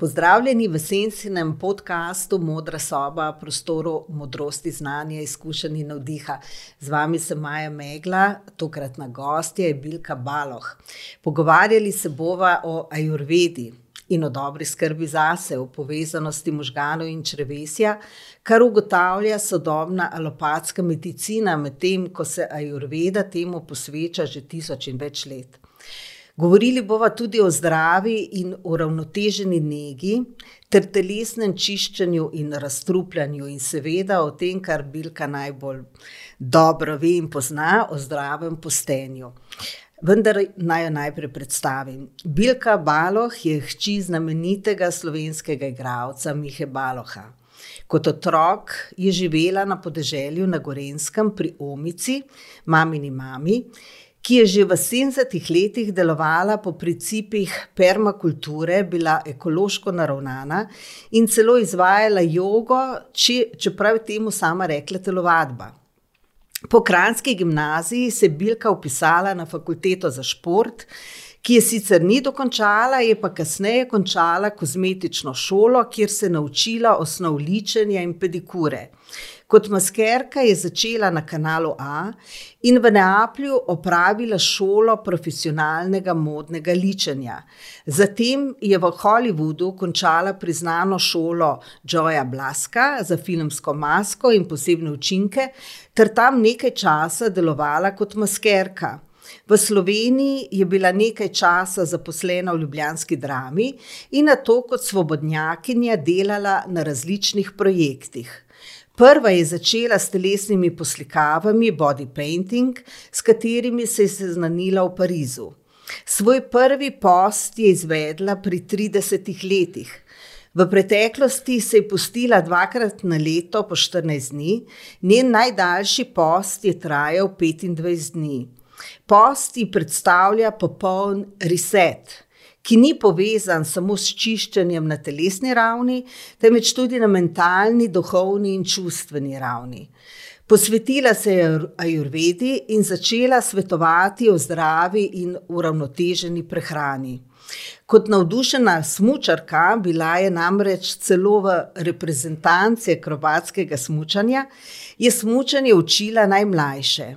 Pozdravljeni v Sensinem podkastu Modra soba, prostoru modrosti, znanja, izkušenj in navdiha. Z vami sem Maja Megla, tokratna gostja je Bilka Baloh. Pogovarjali se bova o ajurvedi in o dobri skrbi zase, o povezanosti možganov in črevesja, kar ugotavlja sodobna alopatska medicina, medtem ko se ajurveda temu posveča že tisoč in več let. Govorili bomo tudi o zdravi in uravnoteženi negi, ter telesnem čiščenju in razstrupljanju, in seveda o tem, kar Bilka najbolj dobro ve in pozna, o zdravem postenju. Vendar naj jo najprej predstavim. Bilka Baloh je hči znamenitega slovenskega igralca Mihe Baloha. Kot otrok je živela na podeželju na Gorenjskem pri Omici, mamini mami ki je že v sedemdesetih letih delovala po principih permakulture, bila ekološko naravnana in celo izvajala jogo, čeprav je temu sama rekla telovadba. Po kranjski gimnaziji se je Bilka vpisala na fakulteto za šport, ki je sicer ni dokončala, je pa kasneje končala kozmetično šolo, kjer se je naučila osnov ličenja in pedikure. Kot maskerka je začela na Kanalu A in v Neaplju opravila šolo profesionalnega modnega ličenja. Zatem je v Hollywoodu končala priznano šolo Joeya Blaska za filmsko masko in posebne učinke ter tam nekaj časa delovala kot maskerka. V Sloveniji je bila nekaj časa zaposlena v ljubljanski Drami in nato kot svobodnjakinja delala na različnih projektih. Prva je začela s telesnimi poslikavami, body painting, s katerimi se je seznanila v Parizu. Svoj prvi post je izvedla pri tridesetih letih. V preteklosti se je postila dvakrat na leto po štirinajst dni, njen najdaljši post je trajal petindvajset dni. Post ji predstavlja popoln reset, ki ni povezan samo s čiščenjem na telesni ravni, temveč tudi na mentalni, duhovni in čustveni ravni. Posvetila se je ajurvedi in začela svetovati o zdravi in uravnoteženi prehrani. Kot navdušena smučarka, bila je namreč celo v reprezentanci akrobatskega smučanja, je smučanje učila najmlajše.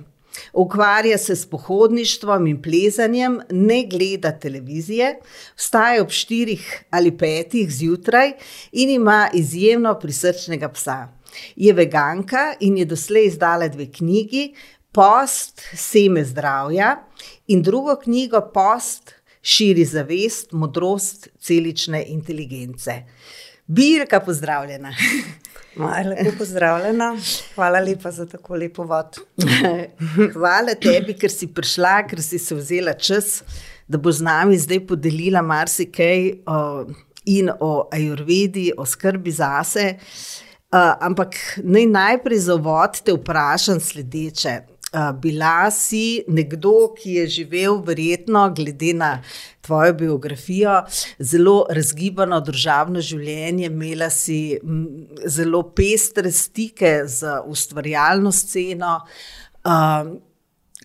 Ukvarja se s pohodništvom in plezanjem, ne gleda televizije, vstaja ob štirih ali petih zjutraj in ima izjemno prisrčnega psa. Je veganka in je doslej izdala dve knjigi, Post, seme zdravja, in drugo knjigo Post, širi zavest, modrost celične inteligence. Bilka, pozdravljena. Maja, lepo pozdravljena. Hvala lepa za tako lep uvod. Hvala tebi, ker si prišla, ker si si vzela čas, da boš z nami zdaj podelila marsikaj o in o ajurvedi, o skrbi zase. ampak naj najprej za uvod te vprašam sledeče. Bila si nekdo, ki je živel verjetno, glede na tvojo biografijo, zelo razgibano družabno življenje, imela si, zelo pestre stike z ustvarjalno sceno.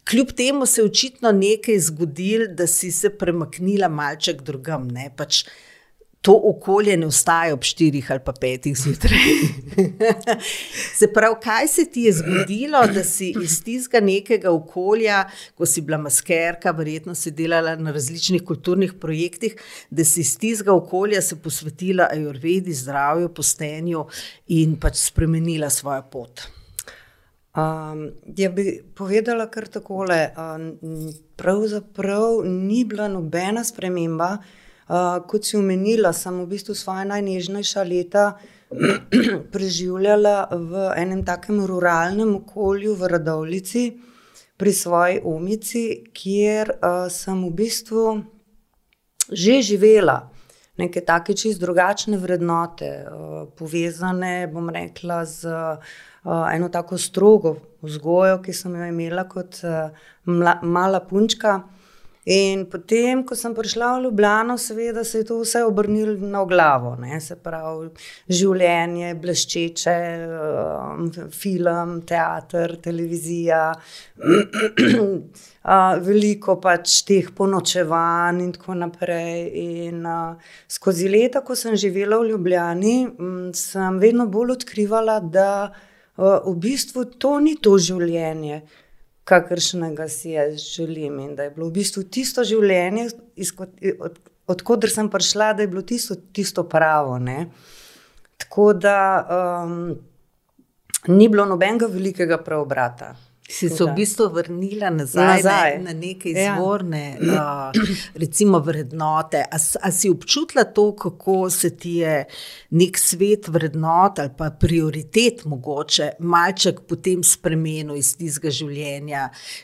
kljub temu se je očitno nekaj zgodilo, da si se premaknila malček drugam, ne, pač to okolje ne vstaja ob štirih ali pa petih zjutraj. Se pravi, kaj se ti je zgodilo, da si iz tistega nekega okolja, ko si bila maskerka, verjetno si delala na različnih kulturnih projektih, da si iz tistega okolja se posvetila ajurvedi, zdravju, postenju in pač spremenila svojo pot? ja, bi povedala kar takole, pravzaprav ni bila nobena sprememba, kot si omenila, sem v bistvu svoja najnežnejša leta preživljala v enem takem ruralnem okolju v Radovljici pri svoji Omici, kjer, sem v bistvu že živela neke take čisto drugačne vrednote, povezane, bom rekla, z, eno tako strogo vzgojo, ki sem jo imela kot, mala punčka. In potem, ko sem prišla v Ljubljano, seveda se je to vse obrnilo na glavo. Ne? Se pravi, življenje, bleščeče, um, film, teater, televizija, veliko pač teh ponočevanj in tako naprej. In, uh, skozi leta, ko sem živela v Ljubljani, um, sem vedno bolj odkrivala, da uh, v bistvu to ni to življenje kakršnega si jaz želim. In da je bilo v bistvu tisto življenje, odkudar od, sem prišla, da je bilo tisto, tisto pravo. Ne? Tako da um, ni bilo nobenega velikega preobrata. Si se v bistvu vrnila nazaj, nazaj. Na, na neke ja. izvorne ja. uh, recimo, vrednote. A, a si občutila to, kako se ti je nek svet vrednot ali pa prioritet mogoče malček potem spremenil iz tistega življenja,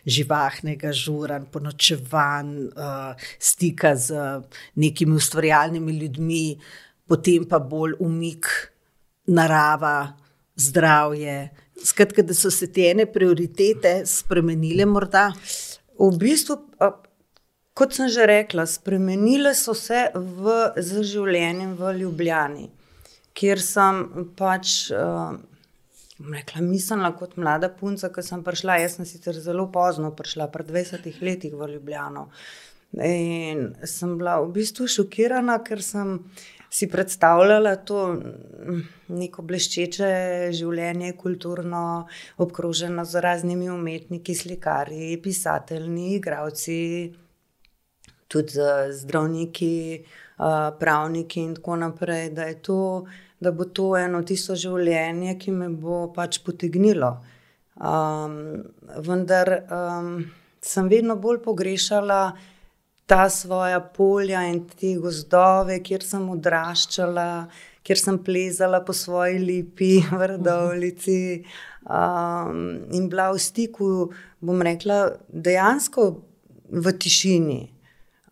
živahnega, žuran, ponočevan, uh, stika z nekimi ustvarjalnimi ljudmi, potem pa bolj umik narava, zdravje. Skratka, da so se te ene prioritete spremenile, morda? V bistvu, kot sem že rekla, spremenile so se v, z življenjem v Ljubljani, kjer sem pač. Rekla, mislila kot mlada punca, ki sem prišla. Jaz sem sicer zelo pozno prišla, pred 20 leti v Ljubljano. In sem bila v bistvu šokirana, ker sem si predstavljala to mm, neko bleščeče življenje, kulturno obkroženo z raznimi umetniki, slikarji, pisatelji, igravci, tudi zdravniki, pravniki in tako naprej. Da, to, da bo to eno tisto življenje, ki me bo pač potegnilo. Um, vendar um, sem vedno bolj pogrešala ta svoja polja in te gozdove, kjer sem odraščala, kjer sem plezala po svoji lipi, vrdovlici um, in bila v stiku, bom rekla, dejansko v tišini.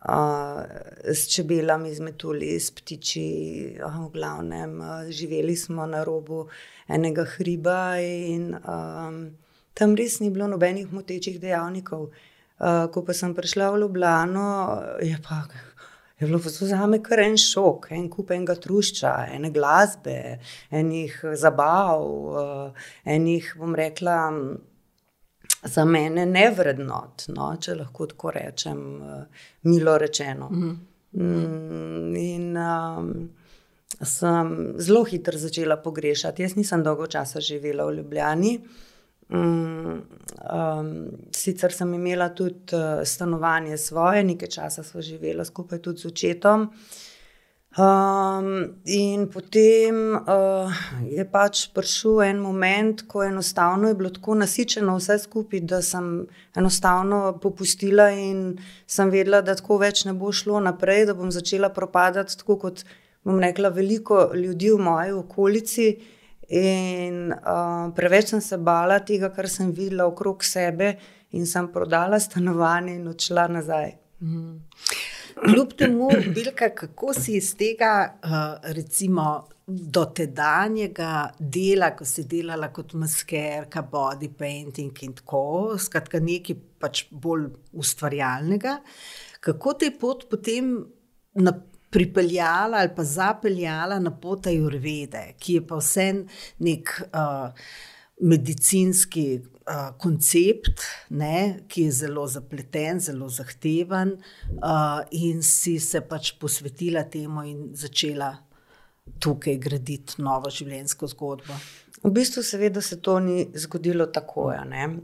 Uh, s čebelami, z metuli, s ptiči, uh, v glavnem, uh, živeli smo na robu enega hriba, in um, tam res ni bilo nobenih motečih dejavnikov. Uh, Uh, ko pa sem prišla v Ljubljano, je, pa, je bilo za me kar en šok, en kup enega trušča, ene glasbe, enih zabav, uh, enih, bom rekla, za mene nevrednot, no, če lahko tako rečem, uh, milo rečeno. Mhm. Mm, in um, sem zelo hitro začela pogrešati. Jaz nisem dolgo časa živela v Ljubljani. Um, um, sicer sem imela tudi uh, stanovanje svoje, nekaj časa smo živeli skupaj tudi z očetom. Um, in potem uh, je pač prišel en moment, ko enostavno je bilo tako nasičeno vse skupaj, da sem enostavno popustila in sem vedela, da tako več ne bo šlo naprej, da bom začela propadati, tako kot bom rekla, veliko ljudi v moji okolici. In uh, preveč sem se bala tega, kar sem videla okrog sebe, in sem prodala stanovanje in odšla nazaj. Mm. Kljub temu, Bilka, kako si iz tega, uh, recimo, do tedanjega dela, ko si delala kot maskerka, body painting in tako, skratka, nekaj pač bolj ustvarjalnega, kako te pot potem naprej? Pripeljala ali pa zapeljala na pot Jurvede, ki je pa vse nek uh, medicinski uh, koncept, ne, ki je zelo zapleten, zelo zahteven, uh, in si se pač posvetila temu in začela tukaj graditi novo življenjsko zgodbo. V bistvu, seveda, se to ni zgodilo tako.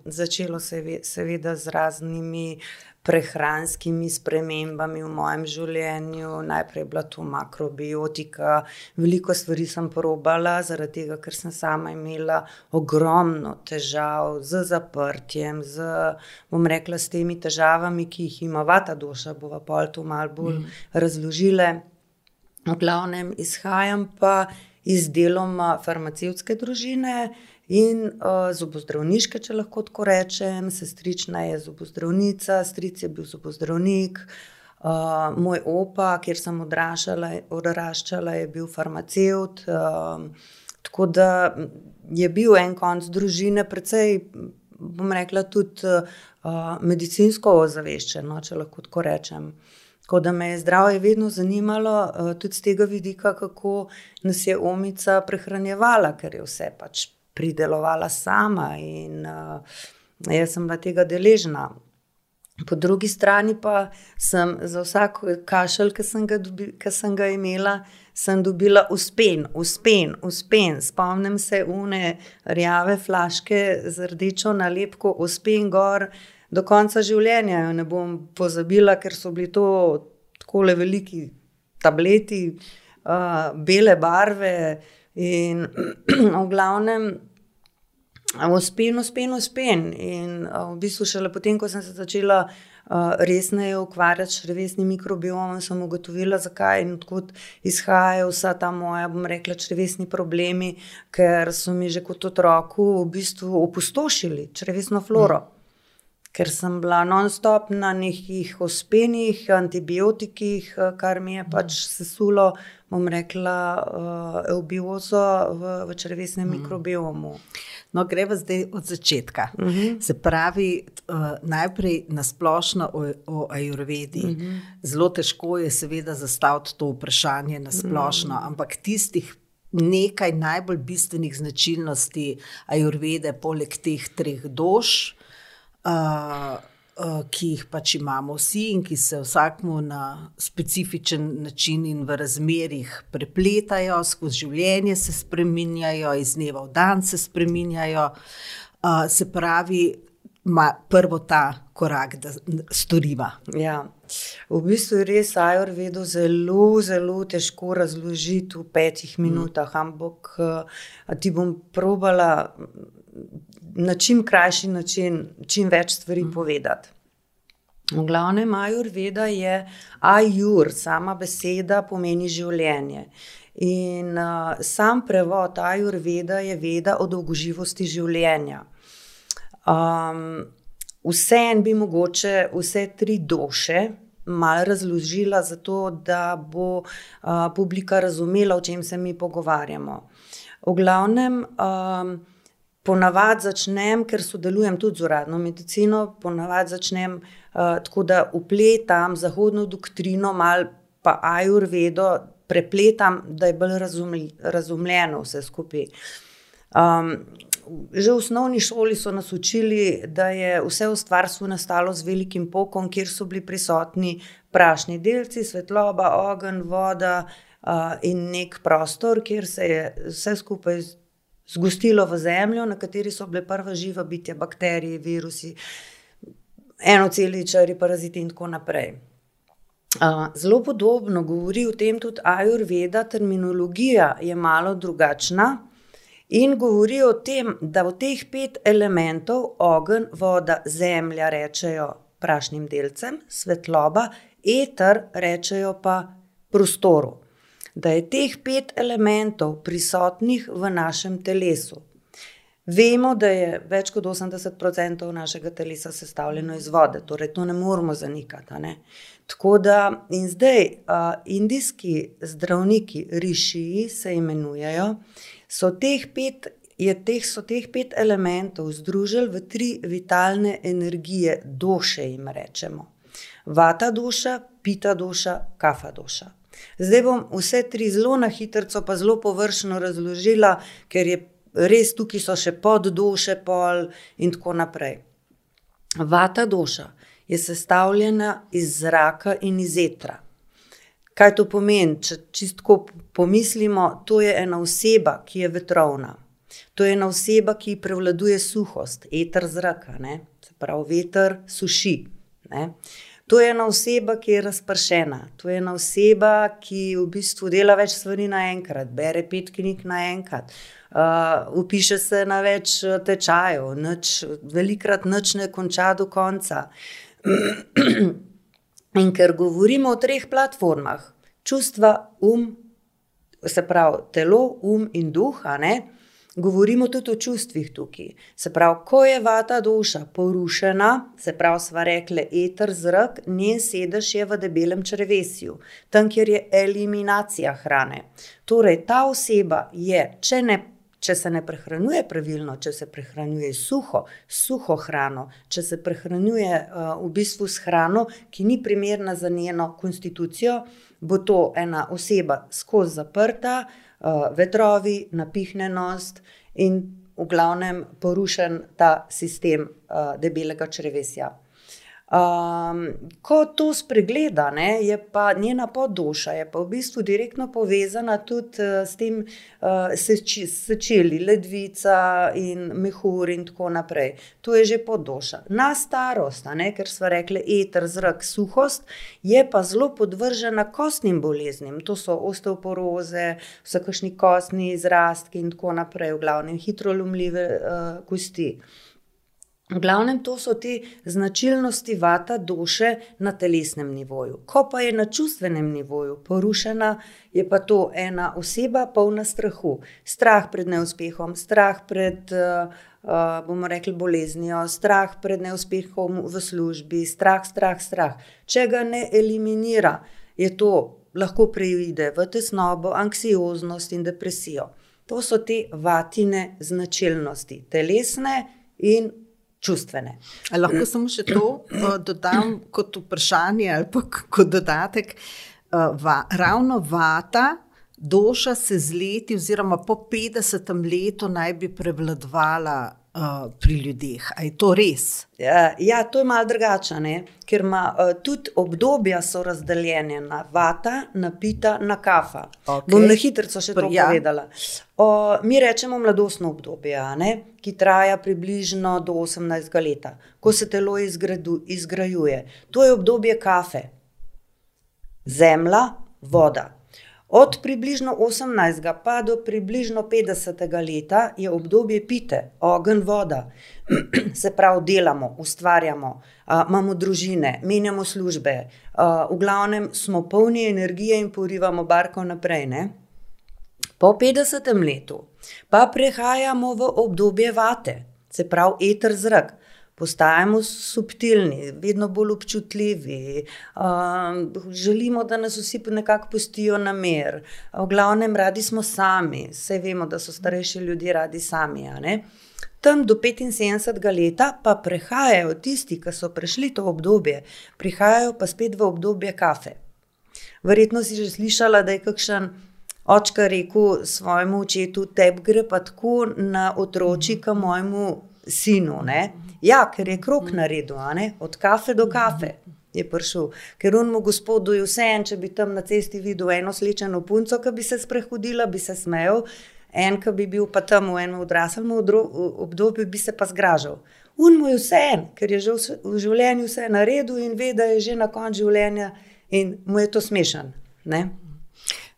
Začelo se je seveda z raznimi prehranskimi spremembami v mojem življenju. Najprej je bila to makrobiotika, veliko stvari sem porobala, zaradi tega, ker sem sama imela ogromno težav z zaprtjem, z, bom rekla, s temi težavami, ki jih ima vata duša, bova pa to malo bolj mm. razložile. V glavnem izhajam pa iz deloma farmacevtske družine, in uh, zobozdravniške, če lahko tako rečem, sestrična je zobozdravnica, stric je bil zobozdravnik. Uh, moj opa, kjer sem odraščala, je bil farmacevt. Uh, tako da je bil en konc družine, precej bom rekla, tudi uh, medicinsko ozaveščeno, če lahko tako rečem. Tako da me je zdravje vedno zanimalo, uh, tudi z tega vidika, kako nas je omica prehranjevala, ker je vse pač pridelovala sama in uh, jaz sem bila tega deležna. Po drugi strani pa sem za vsak kašelj, ki sem, ki sem ga imela, sem dobila uspen, uspen, uspen. Spomnim se une rjave flaške z rdečo nalepko, uspen gor do konca življenja. Jo ne bom pozabila, ker so bili to tako veliki tableti, uh, bele barve in v glavnem. Uspen, uspen, uspen. In uh, v bistvu šele potem, ko sem se začela uh, resneje ukvarjati s črvesnim mikrobiomom, sem ugotovila, zakaj in odkud izhajajo vsa ta moja, bom rekla, črvesni problemi, ker so mi že kot otroku v bistvu opustošili črvesno floro. Mm ker sem bila non-stop na nekih ospenih antibiotikih, kar mi je pač sesulo, bom rekla, uh, eubiozo v, v črvesnem mm. mikrobiomu. No, greva zdaj od začetka. Mhm. -huh. Se pravi, uh, najprej na splošno o, o ajurvedi. Mhm. -huh. Zelo težko je, seveda, zastaviti to vprašanje na splošno, mhm. -huh. ampak tistih. Nekaj najbolj bistvenih značilnosti ajurvede, poleg teh treh dož, uh, uh, ki jih pač imamo vsi in ki se vsakmu na specifičen način in v razmerah prepletajo, skozi življenje se spreminjajo, iz dneva v dan se spreminjajo. Uh, se pravi, ima prvo ta korak, da storiva. Ja. V bistvu je res ajurvedo zelo, zelo težko razložiti v petih minutah, ampak ti bom probala na čim krajši način, čim več stvari mm. povedati. V glavnem, ajur veda je ajur, sama beseda pomeni življenje. In uh, sam prevod ajur veda je veda o dolgoživosti življenja. Um, vse en bi mogoče vse tri duše malo razložila, zato da bo uh, publika razumela, o čem se mi pogovarjamo. V glavnem, um, Ponavadi začnem, ker sodelujem tudi z uradno medicino, ponavadi začnem uh, tako, da upletam zahodno doktrino, malo pa ajurvedo, prepletam, da je bolj razumljeno vse skupaj. Um, že v osnovni šoli so nas učili, da je vse v stvarstvu nastalo z velikim pokom, kjer so bili prisotni prašni delci, svetloba, ogenj, voda uh, in nek prostor, kjer se je vse skupaj zgostilo v zemljo, na kateri so bile prva živa bitja, bakterije, virusi, enoceličari, paraziti in tako naprej. Zelo podobno govori o tem tudi Ajurveda, terminologija je malo drugačna in govori o tem, da v teh pet elementov, ogenj, voda, zemlja, rečejo prašnim delcem, svetloba, eter, rečejo pa prostoru da je teh pet elementov prisotnih v našem telesu. Vemo, da je več kot 80% našega telesa sestavljeno iz vode, torej to ne moramo zanikati. Ne? Tako da in zdaj uh, indijski zdravniki, rišiji se imenujejo, so teh pet. Je teh, so teh pet elementov združili v tri vitalne energije, duše jim rečemo. Vata duša, pita duša, kafa duša. Zdaj bom vse tri zelo na hitro, pa zelo površno razložila, ker je res tukaj so še podduše, pol in tako naprej. Vata duša je sestavljena iz zraka in iz etra. Kaj to pomeni? Če čisto pomislimo, to je ena oseba, ki je vetrovna. To je ena oseba, ki prevladuje suhost, eter zraka, ne? se pravi, veter suši. Ne? To je ena oseba, ki je razpršena, to je ena oseba, ki v bistvu dela več stvari naenkrat, bere pet knjig naenkrat, uh, upiše se na več uh, tečajev, nič, velikrat noč ne konča do konca. In ker govorimo o treh platformah, čustva, um, se pravi telo, um in duh, ne, Govorimo tudi o čustvih tukaj. Se pravi, ko je vata duša porušena, se pravi, sva rekli, eter zrak, njen sedež je v debelem črvesju, tam, kjer je eliminacija hrane. Torej, ta oseba je, če ne če se ne prehranjuje pravilno, če se prehranjuje suho, suho hrano, če se prehranjuje uh, v bistvu s hrano, ki ni primerna za njeno konstitucijo, bo to ena oseba skozi zaprta, uh, vetrovi, napihnjenost in v glavnem porušen ta sistem uh, debelega črevesja. Um, ko to spregleda, ne, je pa njena podduša, je pa v bistvu direktno povezana tudi uh, s tem, da uh, se sečeli ledvica in mehur in tako naprej. To je že podduša. Na starost, ne, ker smo rekli, eter, zrak, suhost, je pa zelo podvržena kostnim boleznim. To so osteoporoze, vsakršni kostni izrastki in tako naprej, v glavnem hitro lomljive uh, kosti. Glavnem, to so te značilnosti vata duše na telesnem nivoju. Ko pa je na čustvenem nivoju porušena, je pa to ena oseba polna strahu. Strah pred neuspehom, strah pred, uh, uh, bomo rekli, boleznijo, strah pred neuspehom v službi, strah, strah, strah. Če ga ne eliminira, je to lahko preide v tesnobo, anksioznost in depresijo. To so te vatine značilnosti, telesne in čustvene. Ali lahko samo še to uh, dodam kot vprašanje ali pa kot dodatek. Uh, va, ravno vata, duša se z leti, oziroma po 50 letu, naj bi prevladovala uh, pri ljudeh. Ali je to res? Ja, ja to je malo drugače, ker ima uh, tudi obdobja so razdeljene na vata, napita, na kafa. Okay. Bom na hitro še to ja. povedala. O, mi rečemo mladostno obdobje, ne, ki traja približno do 18 let, ko se telo izgradu, izgrajuje. To je obdobje kafe, zemlja, voda. Od približno 18. pa do približno 50. leta je obdobje pite, ogen, voda. Se pravi, delamo, ustvarjamo, a, imamo družine, menjamo službe, a, v glavnem smo polni energije in porivamo barko naprej. Ne? Po 50. letu pa prehajamo v obdobje vate, se pravi, eter zrak postajamo subtilni, vedno bolj občutljivi, uh, želimo, da nas vsi nekako pustijo na mer. V glavnem, radi smo sami, vse vemo, da so starejši ljudje radi sami. Tam do 75 let pa prehajajo tisti, ki so prešli to obdobje, prihajajo pa spet v obdobje kafe. Verjetno si že slišala, da je kakšen očka rekel svojemu očetu: Tebi gre pa tako na otroči, kot mojemu sinu. Ne? Ja, ker je krok naredil, od kafe do kafe je prišel. Ker unmu gospodu je vse en, če bi tam na cesti videl eno slečeno punco, ki bi se sprehodila, bi se smejal, en, ki bi bil pa tam v enem odraslem obdobju, bi se pa zgražal. Unmu je vse en, ker je že v življenju vse naredil in ve, da je že na koncu življenja in mu je to smešen.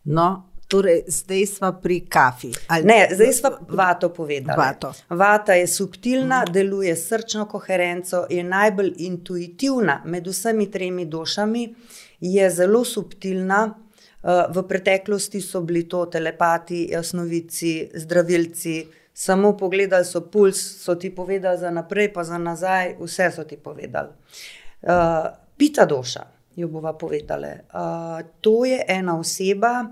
No, Torej, zdaj smo pri kafi. Ali... Ne, zdaj smo vato povedali. Vato. Vata je subtilna, deluje srčno koherenco, je najbolj intuitivna med vsemi tremi dušami, je zelo subtilna. Eh, v preteklosti so bili to telepati, jasnovici, zdravilci. Samo pogledali so puls, so ti povedali za naprej, pa za nazaj, vse so ti povedali. Uh, pita duša, jo bova povedala. Uh, to je ena oseba,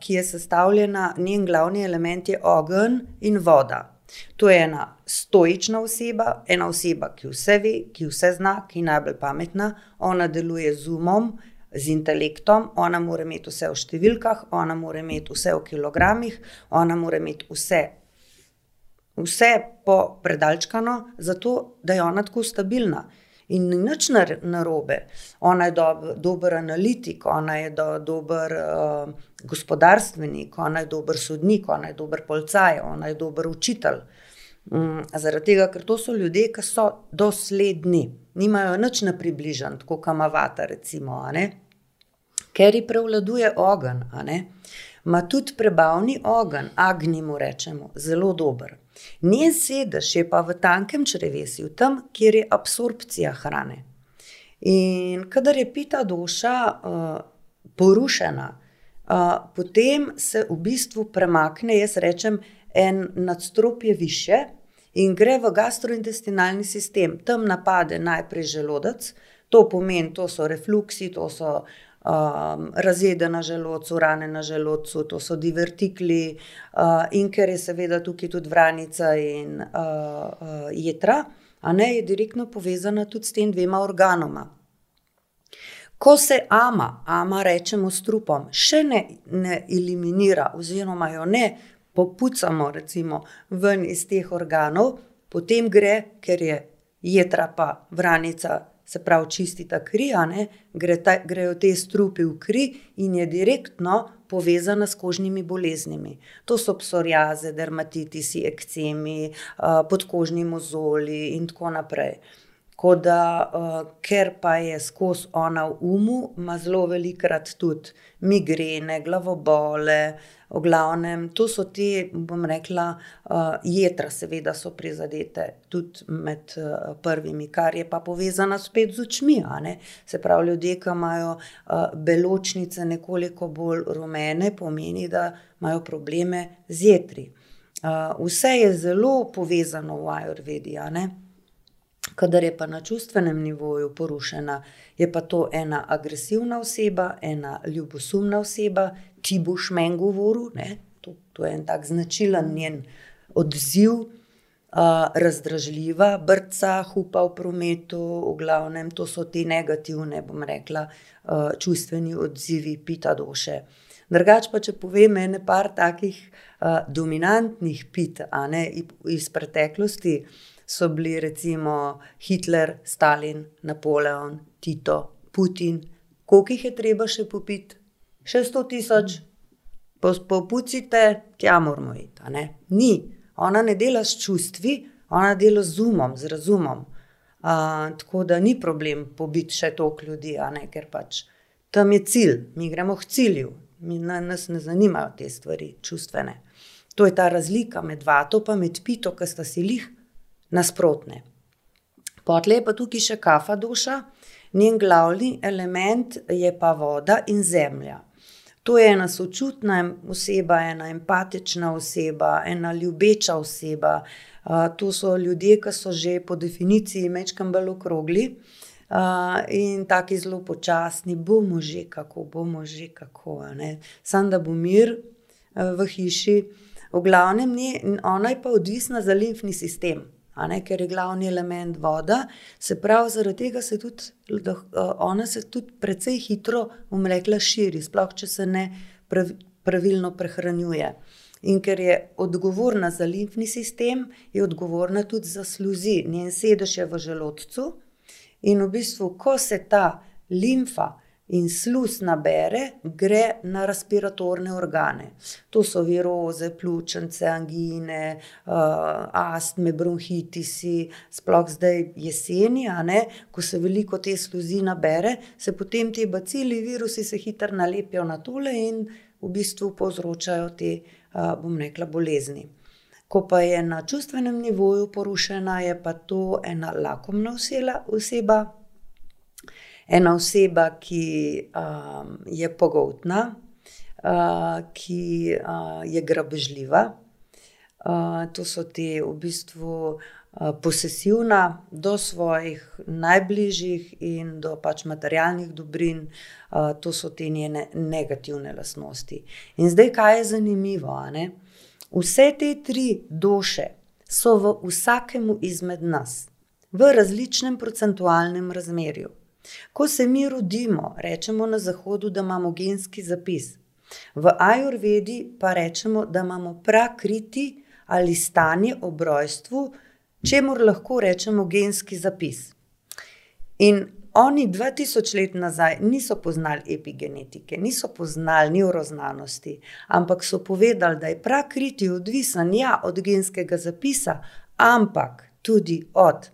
ki je sestavljena, njen glavni element je ogenj in voda. To je ena stoična oseba, ena oseba, ki vse ve, ki vse zna, ki je najbolj pametna, ona deluje z umom, z intelektom, ona mora imeti vse v številkah, ona mora imeti vse v kilogramih, ona mora imeti vse. Vse po predalčkano, zato da je ona tako stabilna in ni nič narobe. Ona je dob, dober analitik, ona je do, dober uh, gospodarstvenik, ona je dober sodnik, ona je dober policaj, ona je dober učitelj. Um, zaradi tega, ker to so ljudje, ki so dosledni, nimajo nič na približen, tako kot Mavata, recimo, ker ji prevladuje ogen. Ma tudi prebavni ogen, agnimo rečemo, zelo dober. Njen sedež je pa v tankem črevesju, tam, kjer je absorpcija hrane. In kadar je pita duša uh, porušena, uh, potem se v bistvu premakne, jaz rečem, en nadstropje više in gre v gastrointestinalni sistem. Tam napade najprej želodec, to pomeni, to so refluksi, to so um, razjede na želodcu, rane na želodcu, to so divertikli, uh, in ker je seveda tukaj tudi vranica in uh, uh, jedra, a ne je direktno povezana tudi s tem dvema organoma. Ko se ama, ama rečemo s trupom, še ne, ne eliminira, oziroma jo ne popucamo, recimo, ven iz teh organov, potem gre, ker je jedra pa vranica se pravi, čistita kri, gre ta, grejo te strupi v kri in je direktno povezana s kožnimi boleznimi. To so psoriaze, dermatitisi, ekcemi, podkožni mozoli in tako naprej. Ko da, ker pa je skozi ona v umu, ima zelo velikokrat tudi migrene, glavobole, v glavnem, to so te, bom rekla, jedra, seveda, so prizadete tudi med prvimi, kar je pa povezano spet z očmi. Se pravi, ljudje, ki imajo beločnice nekoliko bolj rumene, pomeni, da imajo probleme z jetri. vse je zelo povezano v ajurvedi, a ne. Kadar je pa na čustvenem nivoju porušena, je pa to ena agresivna oseba, ena ljubosumna oseba, ti boš meni govoril, ne. To, to je en tak značilen njen odziv. razdražljiva, brca, hupa v prometu, v glavnem, to so te negativne, bom rekla, čustveni odzivi pitadoše. Drugače pa, če povem ene par takih, dominantnih pit, ne, iz preteklosti, so bili recimo Hitler, Stalin, Napoleon, Tito, Putin. Koliko jih je treba še popiti? Še sto tisoč? popucajte, tja moramo iti. Ni. Ona ne dela s čustvi, ona dela z umom, z razumom. tako da ni problem pobiti še toliko ljudi, ne, ker pač tam je cilj, mi gremo k cilju. nas ne zanimajo te stvari, čustvene. To je ta razlika med vato med pito, ke sta si glih nasprotni. Potlej je pa tukaj še kafadoša, njen glavni element je pa voda in zemlja. To je ena sočutna oseba, ena empatična oseba, ena ljubeča oseba, to so ljudje, ke so že po definiciji majčkeno bolj okrogli, in taki zelo počasni, bomo že kako, bomo že kako. Samo da bo mir, v hiši. V glavnem ona je pa odvisna za limfni sistem, ne, ker je glavni element voda, se pravi, zaradi tega se tudi ona se tudi precej hitro, bom rekla, širi, sploh če se ne pravilno prehranjuje. In ker je odgovorna za limfni sistem, je odgovorna tudi za sluzi, njen sedež je v želodcu. In v bistvu, ko se ta limfa in sluz nabere, gre na respiratorne organe. To so viroze, pljučnice, angine, astme, bronhitisi, sploh zdaj jeseni, ne, ko se veliko te sluzi nabere, se potem ti bacili, virusi se hitro nalepijo na tole in v bistvu povzročajo te, bom rekla, bolezni. Ko pa je na čustvenem nivoju porušena, je pa to ena lakomna oseba, ena oseba, ki, je pogoltna, ki, je grabežljiva, to so te v bistvu, posesivna do svojih najbližjih in do pač materialnih dobrin, to so te njene negativne lastnosti. In zdaj, kaj je zanimivo, ne. Vse te tri doše so v vsakem izmed nas. V različnem procentualnem razmerju. Ko se mi rodimo, rečemo na zahodu, da imamo genski zapis. V ajurvedi pa rečemo, da imamo prakriti ali stanje ob rojstvu, čemur lahko rečemo genski zapis. In oni dva tisoč let nazaj niso poznali epigenetike, niso poznali nevroznanosti, ampak so povedali, da je prakriti odvisen, ja, od genskega zapisa, ampak tudi od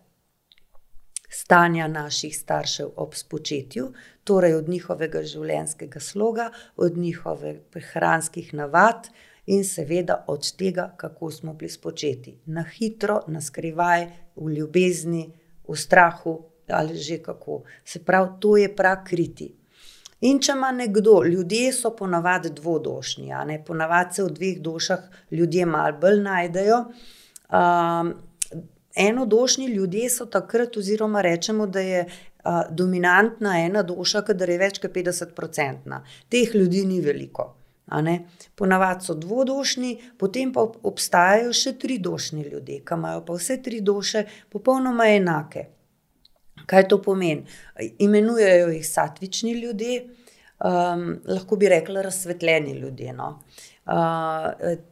stanja naših staršev ob spočetju, torej od njihovega življenjskega sloga, od njihovih prehranskih navad in seveda od tega, kako smo bili spočeti. Na hitro, na skrivaj, v ljubezni, v strahu ali že kako. Se pravi, to je prakriti. In če ima nekdo, ljudje so ponavadi ne, ponavadi se v dveh došah ljudje malo bolj najdejo. Enodošni ljudje so takrat oziroma rečemo, da je, uh, dominantna ena duša, kadar je več kot 50-odstotna. Teh ljudi ni veliko. Ponavadi so dvodošni, potem pa obstajajo še tridošni ljudje, ki imajo pa vse tri duše popolnoma enake. Kaj to pomeni? Imenujejo jih satvični ljudje, um, lahko bi rekli razsvetljeni ljudje. No? Uh,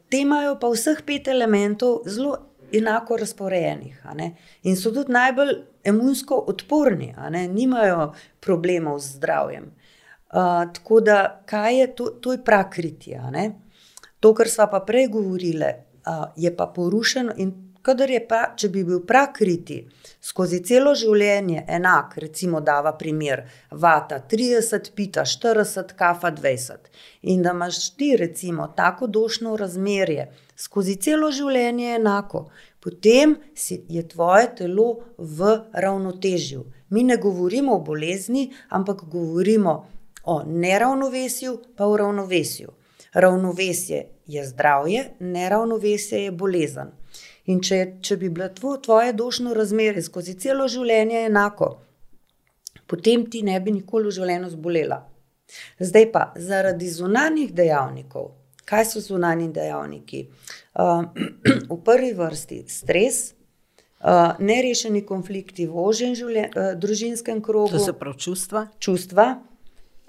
te imajo pa vseh pet elementov zelo enako razporejenih in so tudi najbolj imunsko odporni, nimajo problemov z zdravjem. Uh, tako da, kaj je to, to je prakritje. To, kar smo pa prej govorili, uh, je pa porušeno. In je pa, če bi bil prakriti skozi celo življenje enak, recimo, dava primer, vata 30, pita 40, kafa 20. In da imaš ti, recimo, tako došno razmerje skozi celo življenje enako, potem je tvoje telo v ravnotežju. Mi ne govorimo o bolezni, ampak govorimo o neravnovesju, pa o ravnovesju. Ravnovesje je zdravje, neravnovesje je bolezen. In če, če bi bilo tvo, tvoje dušno razmerje skozi celo življenje enako, potem ti ne bi nikoli v življenju zbolela. Zdaj pa zaradi zunanjih dejavnikov, kaj so zunanji dejavniki? Uh, v prvi vrsti stres, uh, nerešeni konflikti v ožjem uh, družinskem krogu. To so prav čustva. Čustva,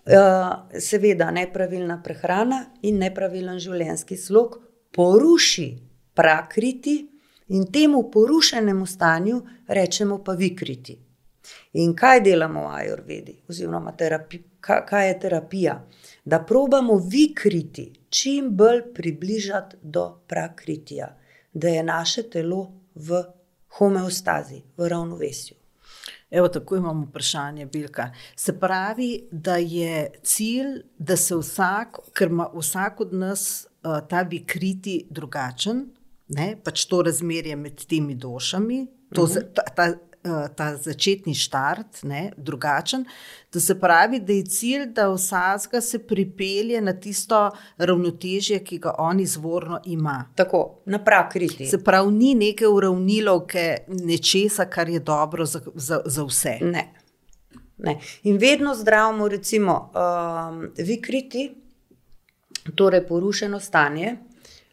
Eh, seveda, nepravilna prehrana in nepravilen življenjski slog poruši prakriti in temu porušenemu stanju rečemo pa vikriti. In kaj delamo v Ajurvedi, oziroma terapi, kaj je terapija? Da probamo vikriti čim bolj približati do prakritija, da je naše telo v homeostazi, v ravnovesju. Evo, tako imamo vprašanje, Bilka. Se pravi, da je cilj, da se vsak, ker ima vsak od nas uh, ta vikriti drugačen, ne? pač to razmerje med temi dušami, to, uh mhm. -huh. ta, ta, ta začetni štart, ne, drugačen. To se pravi, da je cilj, da vsakega se pripelje na tisto ravnotežje, ki ga on izvorno ima. Tako, na prakriti. Se pravi, ni neke uravnilovke nečesa, kar je dobro za, za, za vse. Ne. Ne. In vedno zdravimo, recimo, um, vikriti, torej porušeno stanje.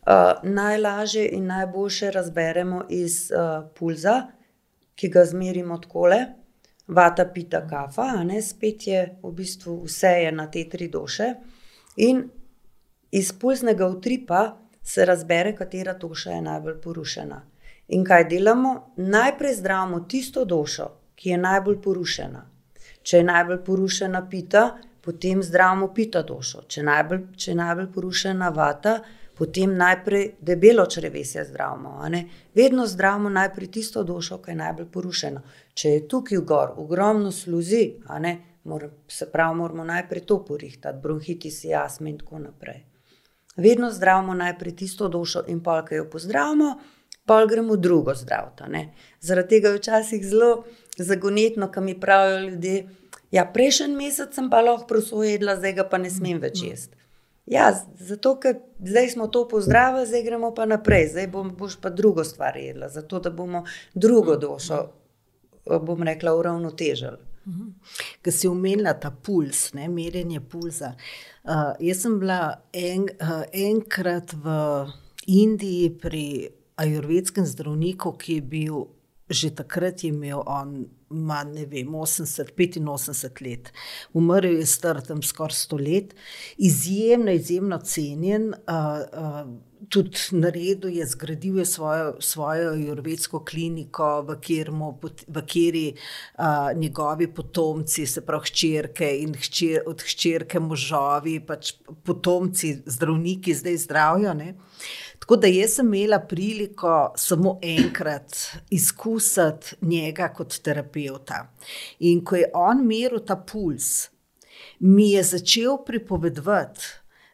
Uh, najlažje in najboljše razberemo iz uh, pulza, ki ga zmerimo tako, vata, pita, kafa, ne, spet je v bistvu vse je na te tri duše. In iz pulznega utripa se razbere, katera duša je najbolj porušena. In kaj delamo? Najprej zdravimo tisto dušo, ki je najbolj porušena. Če je najbolj porušena pita, potem zdravimo pita dušo. Če, če je najbolj porušena vata, potem najprej debelo črevesje zdravimo. Vedno zdravimo najprej tisto dušo, ki je najbolj porušena. Če je tukaj gor ogromno sluzi, mora, se pravi, moramo najprej to porihtati, bronhitis, jasme in tako naprej. Vedno zdravimo najprej tisto dušo in pa, ki jo pozdravimo, pa gremo drugo zdraviti. Zaradi tega je včasih zelo zagonetno, kam mi pravijo ljudje. Ja, prejšnji mesec sem pa lahko prosojedla, zdaj ga pa ne smem več jesti. Ja, zato, ker zdaj smo to pozdravili, zdaj gremo pa naprej, zdaj bom, boš pa drugo stvar jedla, zato da bomo drugo dušo, bom rekla, uravnotežili. Ker si umenila ta puls, ne, merjenje pulza. Uh, jaz sem bila en, uh, enkrat v Indiji pri ajurvedskem zdravniku, ki je bil že takrat imel on ima, ne vem, 80, 85 let, umrl je star tam skoraj 100 let, izjemno, izjemno cenjen. Uh, uh, Tudi na redu je zgradil je svojo, svojo jurvedsko kliniko, v kateri uh, njegovi potomci, se pravi, hčerke in hčer, od hčerke možovi, pač potomci, zdravniki, zdaj zdravijo. Tako da jaz sem imela priliko samo enkrat izkusiti njega kot terapeuta. In ko je on meril ta puls, mi je začel pripovedovati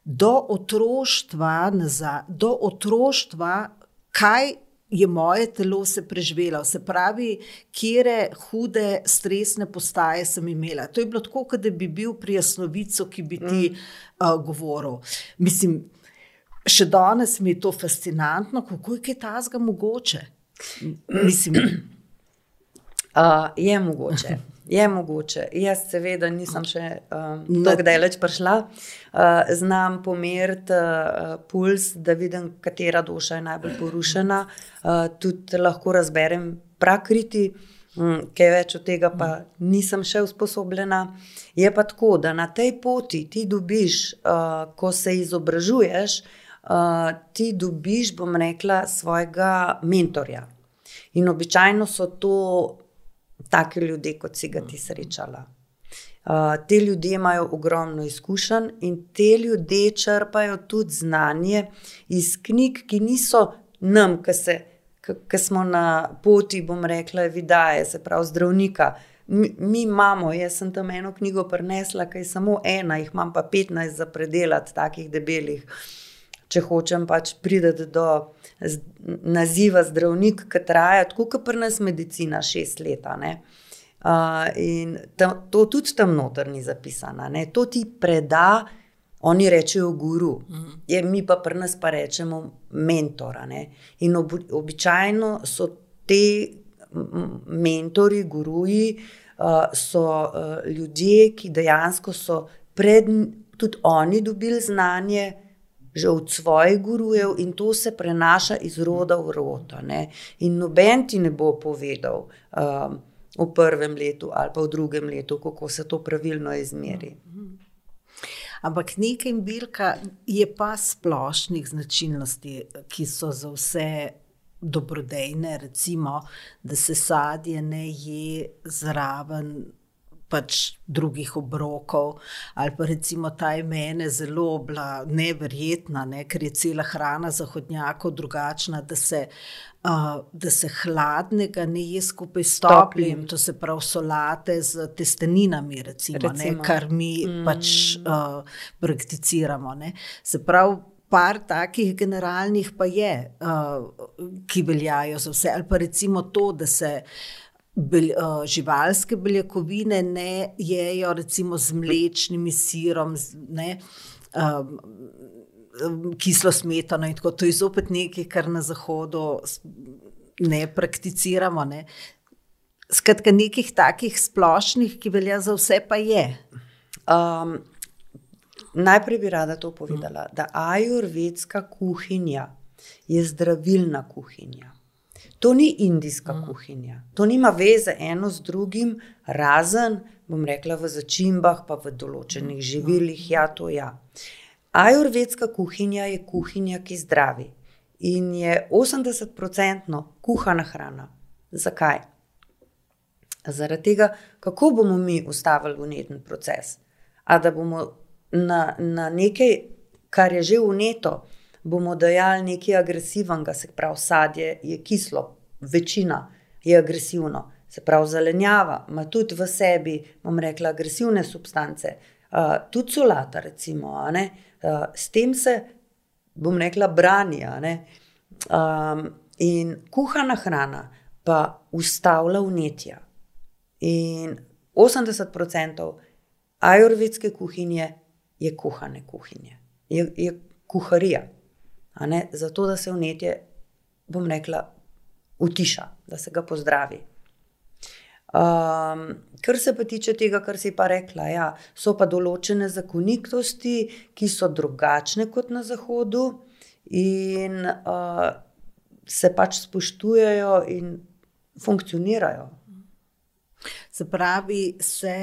do otroštva, nazaj, do otroštva, kaj. Je moje telo se preživelo, se pravi, kje hude stresne postaje sem imela. To je bilo tako, kot da bi bil pri jasnovicu, ki bi ti mm. uh, govoril. Mislim, še danes mi je to fascinantno, kako je ta zga mogoče. Mislim. Uh, je mogoče. Je mogoče. Jaz, seveda, nisem še um, tako daleč prišla. Uh, znam pomeriti uh, puls, da vidim, katera duša je najbolj porušena. Uh, tudi lahko razberem prakriti, um, kaj več od tega pa nisem še usposobljena. Je pa tako, da na tej poti ti dobiš, uh, ko se izobražuješ, uh, ti dobiš, bom rekla, svojega mentorja. In običajno so to taki ljudje, kot si ga ti srečala. Uh, te ljudje imajo ogromno izkušenj in te ljudje črpajo tudi znanje iz knjig, ki niso nam, ki smo na poti, bom rekla, vidaje, se pravi, zdravnika. Mi, mi imamo, jaz sem tam eno knjigo prenesla, ki je samo ena, jih imam pa 15 za predelati, takih debelih. Če hočem pač priti do naziva zdravnik, ki traja tako, kot pri nas medicina, šest let. Uh, in tam, to tudi tam noter ni zapisano, ne? to ti preda, oni rečejo guru, mm. Je, mi pa pri nas pa rečemo mentora. Ne? In ob, običajno so te mentori, guruji, uh, so uh, ljudje, ki dejansko so pred, tudi oni dobili znanje že od svojih gurujev in to se prenaša iz roda v rod. In noben ti ne bo povedal um, v prvem letu ali pa v drugem letu, kako se to pravilno izmeri. Ampak nekaj bilka je pa splošnih značilnosti, ki so za vse dobrodejne, recimo, da se sadje ne je zraven pač drugih obrokov, ali pa recimo ta imena zelo bila neverjetna, ne, ker je cela hrana zahodnjakov drugačna, da se, uh, da se hladnega ne je skupaj s toplim, to se pravi solate z testeninami, recimo, recimo. Ne, kar mi mm. pač uh, prakticiramo. Ne. Se pravi. Par takih generalnih pa je, uh, ki veljajo za vse, ali pa recimo to, da se uh, bel, uh, živalske beljakovine ne jejo, recimo z mlečnim sirom, ne, um, kislo smetano in tako. To je zopet nekaj, kar na zahodu ne prakticiramo. Ne. Skratka, nekih takih splošnih, ki velja za vse, pa je. Um, najprej bi rada to povedala, da ajurvedska kuhinja je zdravilna kuhinja. To ni indijska mm. kuhinja, to nima veze eno z drugim, razen, bom rekla, v začimbah, pa v določenih živilih. Ja, to ja. Ajurvedska kuhinja je kuhinja, ki zdravi in je 80-odstotno kuhana hrana. Zakaj? Zaradi tega, kako bomo mi ustavili uneten proces. A da bomo na, na nekaj, kar je že uneto, bomo dajali nekaj agresivnega, se pravi, sadje je kislo, večina je agresivno, se pravi, zelenjava ima tudi v sebi, bom rekla, agresivne substance, uh, tudi solata, recimo, uh, s tem se, bom rekla, brani. Um, in kuhana hrana pa ustavlja vnetja. In 80% ajurvedske kuhinje je kuhane kuhinje, je, je kuharija zato da se vnetje, bom rekla, utiša, da se ga pozdravi. Um, kar se pa tiče tega, kar si pa rekla, ja, so pa določene zakonitosti, ki so drugačne kot na Zahodu, in uh, se pač spoštujejo in funkcionirajo. Se pravi, se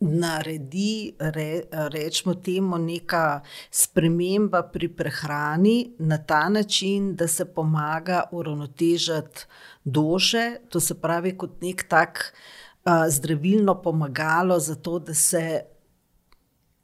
naredi, re, rečemo temu, neka sprememba pri prehrani na ta način, da se pomaga uravnotežiti duše, to se pravi kot nek tak uh, zdravilno pomagalo za to, da se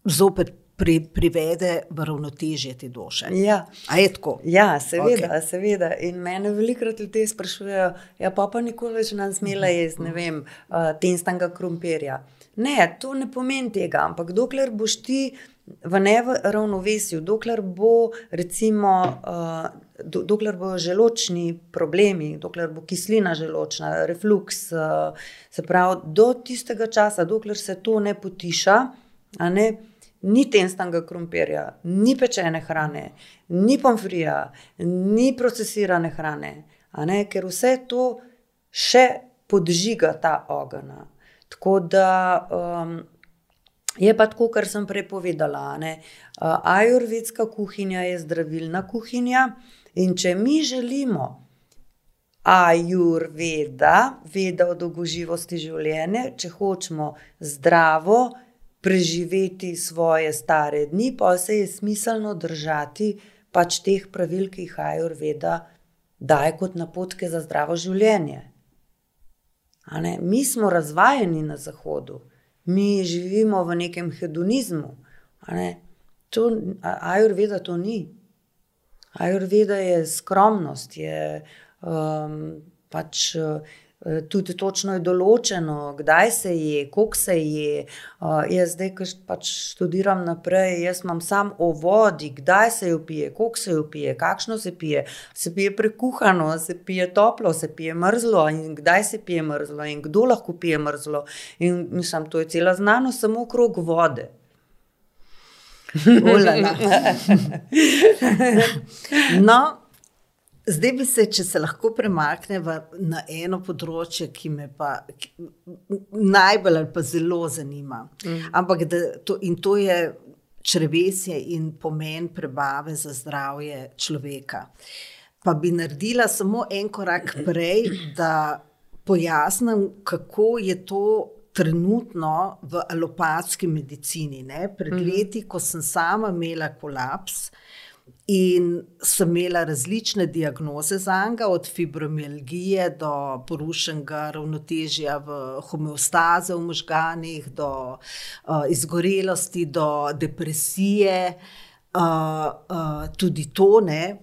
zopet. Pri, privede v ravnotežje te duše. Ja. Je tako? Ja, seveda, okay. seveda. In mene velikokrat ljudje sprašujejo, ja, pa pa nikoli več nam smela jesti, ne vem, uh, tenstanga krompirja. Ne, to ne pomeni tega, ampak dokler boš ti v neravnovesju, dokler bo recimo. Uh, Dokler bo želočni problemi, dokler bo kislina želočna, refluks, uh, se pravi, do tistega časa, dokler se to ne potiša, ne, ni tenstanga krompirja, ni pečene hrane, ni pomfrija, ni procesirane hrane, ne, ker vse to še podžiga ta ogenj. Tako da um, je pa tako, kar sem prepovedala. Uh, ajurvedska kuhinja je zdravilna kuhinja in če mi želimo. Ajurveda, veda o dolgoživosti življenja, če hočemo zdravo preživeti svoje stare dni, pa se je smiselno držati pač teh pravil, ki jih Ajurveda daje kot napotke za zdravo življenje. Mi smo razvajeni na Zahodu, mi živimo v nekem hedonizmu. Ne? To, Ajurveda to ni. Ajurveda je skromnost, je um, pač. Uh, Tudi točno je določeno, kdaj se je, koliko se je. Uh, jaz zdaj, ki pač študiram naprej, jaz imam samo o vodi, kdaj se jo pije, koliko se jo pije, kakšno se pije. Se pije prekuhano, se pije toplo, se pije mrzlo in kdaj se pije mrzlo in kdo lahko pije mrzlo. In mislim, to je cela znanost, samo okrog vode. no, Zdaj bi se, če se lahko premaknemo na eno področje, ki me pa ki, najbolj ali pa zelo zanima. Mm. Ampak, to, in to je črvesje in pomen prebave za zdravje človeka. Pa bi naredila samo en korak prej, da pojasnim, kako je to trenutno v alopatski medicini. Ne? Pred mm. leti, ko sem sama imela kolaps. In sem imela različne diagnoze za njega, od fibromialgije do porušenega ravnotežja v homeostaze v možganjih, do uh, izgorelosti, do depresije, uh, uh, tudi tone.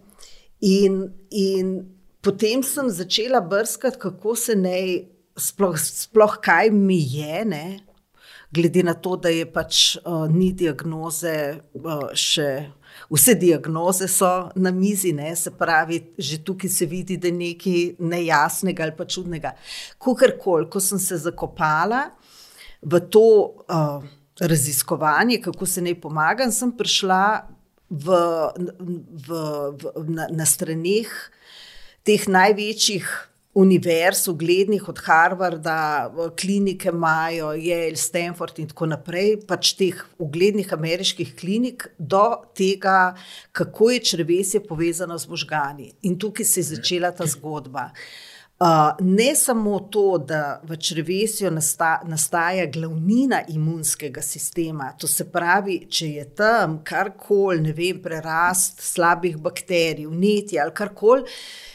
In, in potem sem začela brskati, kako se naj, sploh, sploh kaj mi je. Ne? Glede na to, da je pač uh, ni diagnoze uh, še vse diagnoze so na mizi, ne? se pravi, že tukaj se vidi, da je nekaj nejasnega ali pa čudnega. Kukorkoli, ko sem se zakopala v to uh, raziskovanje, kako se naj pomagam, sem prišla v, v, v, na, na straneh teh največjih univerz, uglednih od Harvarda, klinike imajo, Yale, Stanford in tako naprej, pač teh uglednih ameriških klinik, do tega, kako je črvesje povezano z možgani. In tukaj se je začela ta zgodba. Uh, ne samo to, da v črvesju nasta, nastaja glavnina imunskega sistema, to se pravi, če je tam karkoli, ne vem, prerast slabih bakterij, vnetje ali karkoli,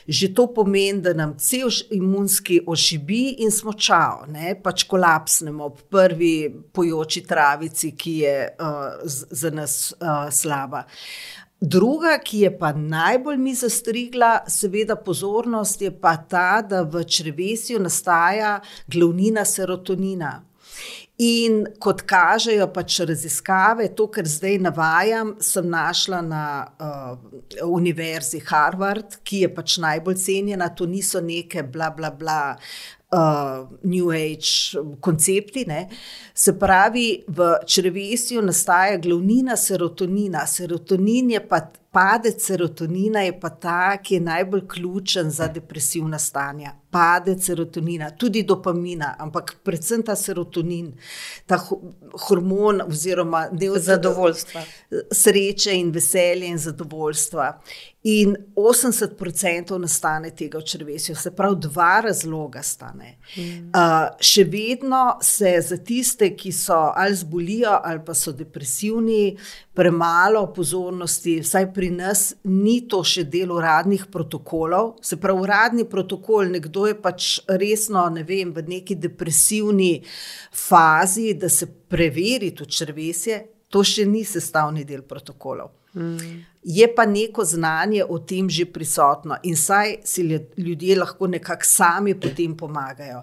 že to pomeni, da nam cel imunski ošibi in smo čao, ne? pač kolapsnemo ob prvi pojoči travici, ki je uh, za nas uh, slaba. Druga, ki je pa najbolj mi zastrigla, seveda, pozornost je pa ta, da v črvesju nastaja glavnina serotonina. In kot kažejo pač raziskave, to, kar zdaj navajam, sem našla na uh, Univerzi Harvard, ki je pač najbolj cenjena, to niso neke bla bla bla. Uh, New Age koncepti. Ne? Se pravi, v črvesju nastaja glavnina serotonina. Serotonin je pa padec serotonina, je pa ta, ki je najbolj ključen za depresivna stanja padec serotonina, tudi dopamina, ampak predvsem ta serotonin, ta hormon oziroma del zadovoljstva. Sreče in veselje in zadovoljstva. In 80% nastane tega v črvesju, se pravi, dva razloga stane. Mm. Uh, še vedno se za tiste, ki so ali zbolijo ali pa so depresivni, premalo pozornosti, vsaj pri nas, ni to še del uradnih protokolov. Se pravi, uradni protokol, nekdo kdo je pač resno, ne vem, v neki depresivni fazi, da se preveri to črvesje, to še ni sestavni del protokolov. Mm. Je pa neko znanje o tem že prisotno in saj si ljudje lahko nekako sami potem pomagajo.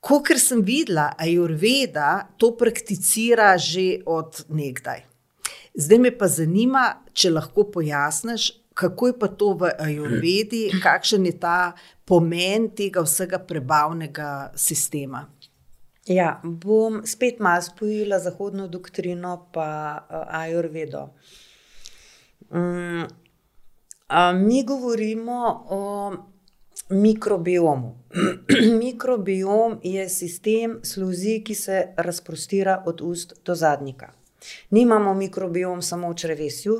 Kot sem videla, Ajurveda to prakticira že od nekdaj. Zdaj me pa zanima, če lahko pojasniš, kako je pa to v Ajurvedi, kakšen je ta pomen tega vsega prebavnega sistema. Ja, bom spet malo spojila zahodno doktrino in Ajurvedo. Um, mi govorimo o mikrobiomu. Mikrobiom je sistem sluzi, ki se razprostira od ust do zadnjika. Nimamo mikrobiom samo v črevesju,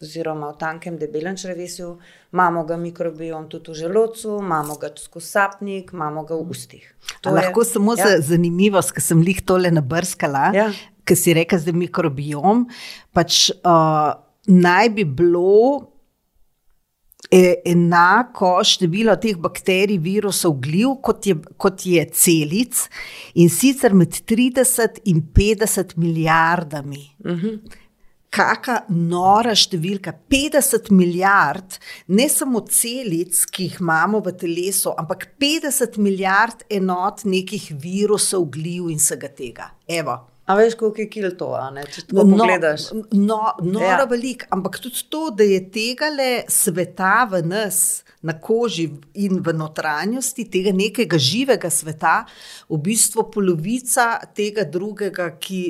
oziroma v tankem, debelem črevesju, imamo ga mikrobiom tudi v želodcu, imamo ga skozi sapnik, imamo ga v ustih. To lahko je, samo ja. za zanimivost, ker sem jih tole nabrskala, ja. ker si rekel, da je mikrobiom. Pač, uh, naj bi bilo E, enako število teh bakterij, virusov, gliv, kot je, kot je celic, in sicer med 30 in 50 milijardami. Uh mhm. -huh. Kakšna nora številka, 50 milijard, ne samo celic, ki jih imamo v telesu, ampak 50 milijard enot nekih virusov, gliv in vsega tega. Evo. A veš, koliko je kil to, če to no, pogledaš? No, no ja. veliko, ampak tudi to, da je tega le sveta v nas, na koži in v notranjosti, tega nekega živega sveta, v bistvu polovica tega drugega, ki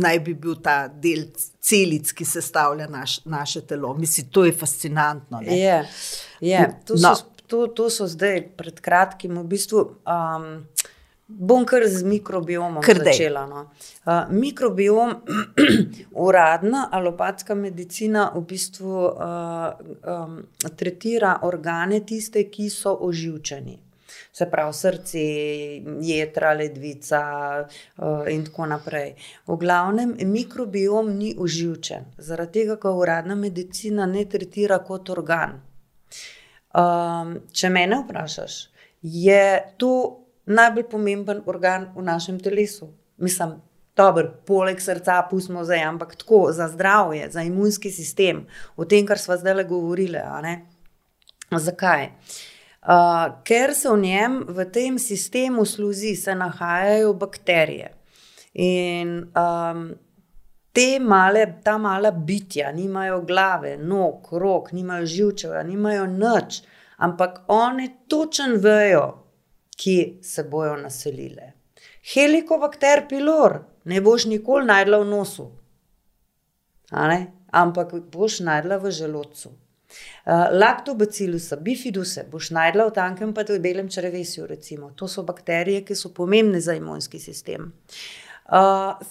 naj bi bil ta del celic, ki sestavlja naš, naše telo. Mislim, to je fascinantno. Je, je. To, no. so, to, to so zdaj pred kratkim v bistvu. Um, Bom kar z mikrobiomom začela. No. Uh, mikrobiom, uradna alopatska medicina, v bistvu uh, um, tretira organe, tiste, ki so oživčeni. Se pravi, srce, jedra, ledvica uh, in tako naprej. V glavnem, mikrobiom ni oživčen, zaradi tega, ker uradna medicina ne tretira kot organ. Um, če me vprašaš, je to najbolj pomemben organ v našem telesu. Mislim, dober, poleg srca, pustimo zdaj, ampak tako za zdravje, za imunski sistem, o tem, kar smo zdaj le govorili. Zakaj? Uh, ker se v njem, v tem sistemu sluzi, se nahajajo bakterije. In um, te male, ta mala bitja, nimajo glave, nog, rok, nimajo živčeva, nimajo noč, ampak one točno vejo, ki se bojo naselile. Helikobakter pylor ne boš nikoli najdla v nosu, ampak boš najdla v želodcu. Uh, Laktobacilus, bifiduse boš najdla v tankem, pa tudi v belem črevesju. Recimo. To so bakterije, ki so pomembne za imunski sistem. Uh,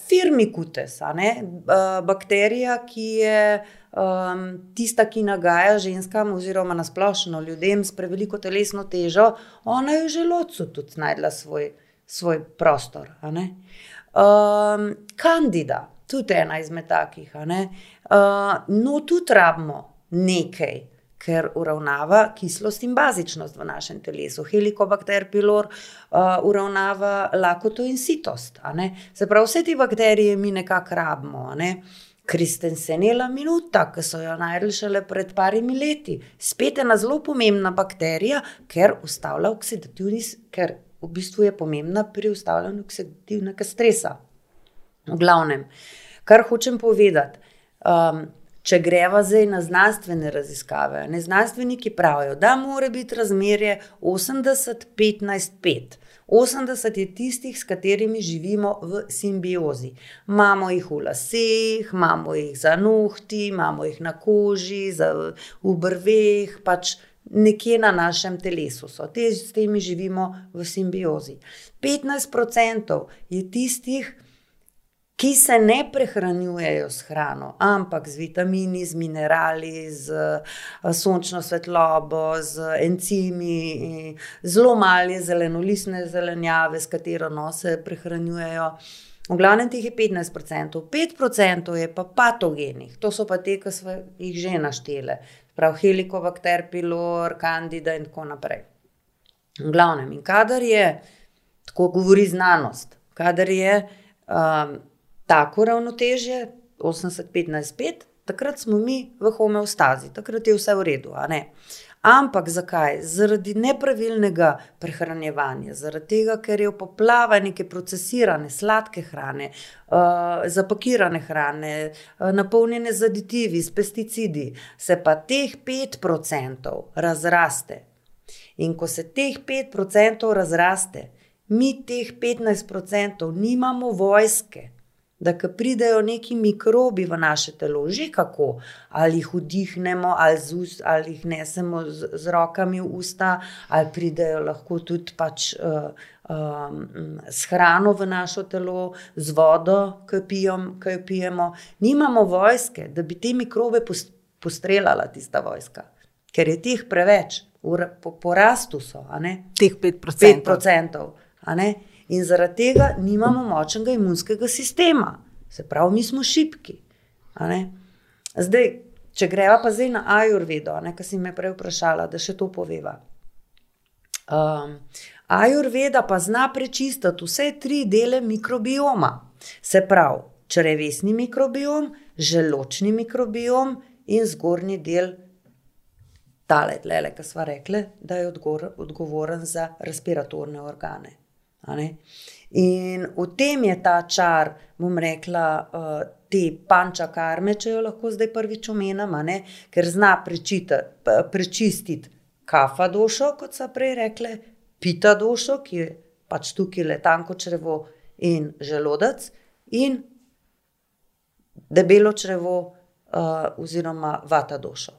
firmicutes, uh, bakterija, ki je um, tista, ki nagaja ženskam, oziroma nasplošno ljudem s preveliko telesno težo, ona je v želodcu tudi najdla svoj, svoj prostor. Um, kandida, tudi ena izmed takih. Uh, no, tudi rabimo nekaj. Ker uravnava kislost in bazičnost v našem telesu. Helikobakter pylor uh, uravnava lakoto in sitost. Se pravi, vse te bakterije mi nekako rabimo. Ne? Uh, Kristensenela minuta, ki so jo najdli šele pred parimi leti. Spet ena zelo pomembna bakterija, ker ustavlja oksidativni, ker v bistvu je pomembna pri ustavljanju oksidativnega stresa. V glavnem, kar hočem povedati, um, če greva zdaj na znanstvene raziskave, ne znanstveniki pravijo, da mora biti razmerje 80-15-5. 80 je tistih, s katerimi živimo v simbiozi. Imamo jih v laseh, imamo jih za nohti, imamo jih na koži, za, v brveh, pač nekje na našem telesu so. Te, s temi živimo v simbiozi. 15% je tistih, ki se ne prehranjujejo s hrano, ampak z vitamini, z minerali, z eh, sončno svetlobo, z encimi, zelo mali zelenolistne zelenjave, s katero no se prehranjujejo. V glavnem teh je 15%, 5% je pa patogenih, to so pa te, ki smo jih že našteli, prav helikobakter, pilor, kandida in tako naprej. V glavnem, in kadar je, tako govori znanost, kadar je um, tako ravnotežje, 80-15-5, takrat smo mi v homeostazi, takrat je vse v redu. Ampak zakaj? Zaradi nepravilnega prehranjevanja, zaradi tega, ker je v poplava neke procesirane, sladke hrane, uh, zapakirane hrane, uh, napolnjene z aditivi, s pesticidi, se pa teh 5% razraste. In ko se teh 5% razraste, mi teh 15% nimamo vojske, da ko pridejo neki mikrobi v naše telo, že kako, ali jih vdihnemo, ali, z ust, ali jih nesemo z, z rokami v usta, ali pridejo lahko tudi pač, uh, um, s hrano v naše telo, z vodo, ki jo pijemo. Nimamo vojske, da bi te mikrobe postreljala tista vojska, ker je teh preveč, po porastu so. Teh 5%. 5% in zaradi tega nimamo močnega imunskega sistema, se pravi, mi smo šipki. Zdaj, če greva pa zdaj na Ajurvedo, kar si me prej vprašala, da še to poveva. Um, Ajurveda pa zna prečistiti vse tri dele mikrobioma, se pravi, črevesni mikrobiom, želočni mikrobiom in zgornji del. Tale, le, ki smo rekli, da je odgovoren za respiratorne organe. In v tem je ta čar, bom rekla, uh, te panča karme, če jo lahko zdaj prvič omenjam, ker zna prečistiti kafa došo, kot so prej rekli, pita došo, ki je pač tukaj le tanko črevo in želodec, in debelo črevo, uh, oziroma vata došo.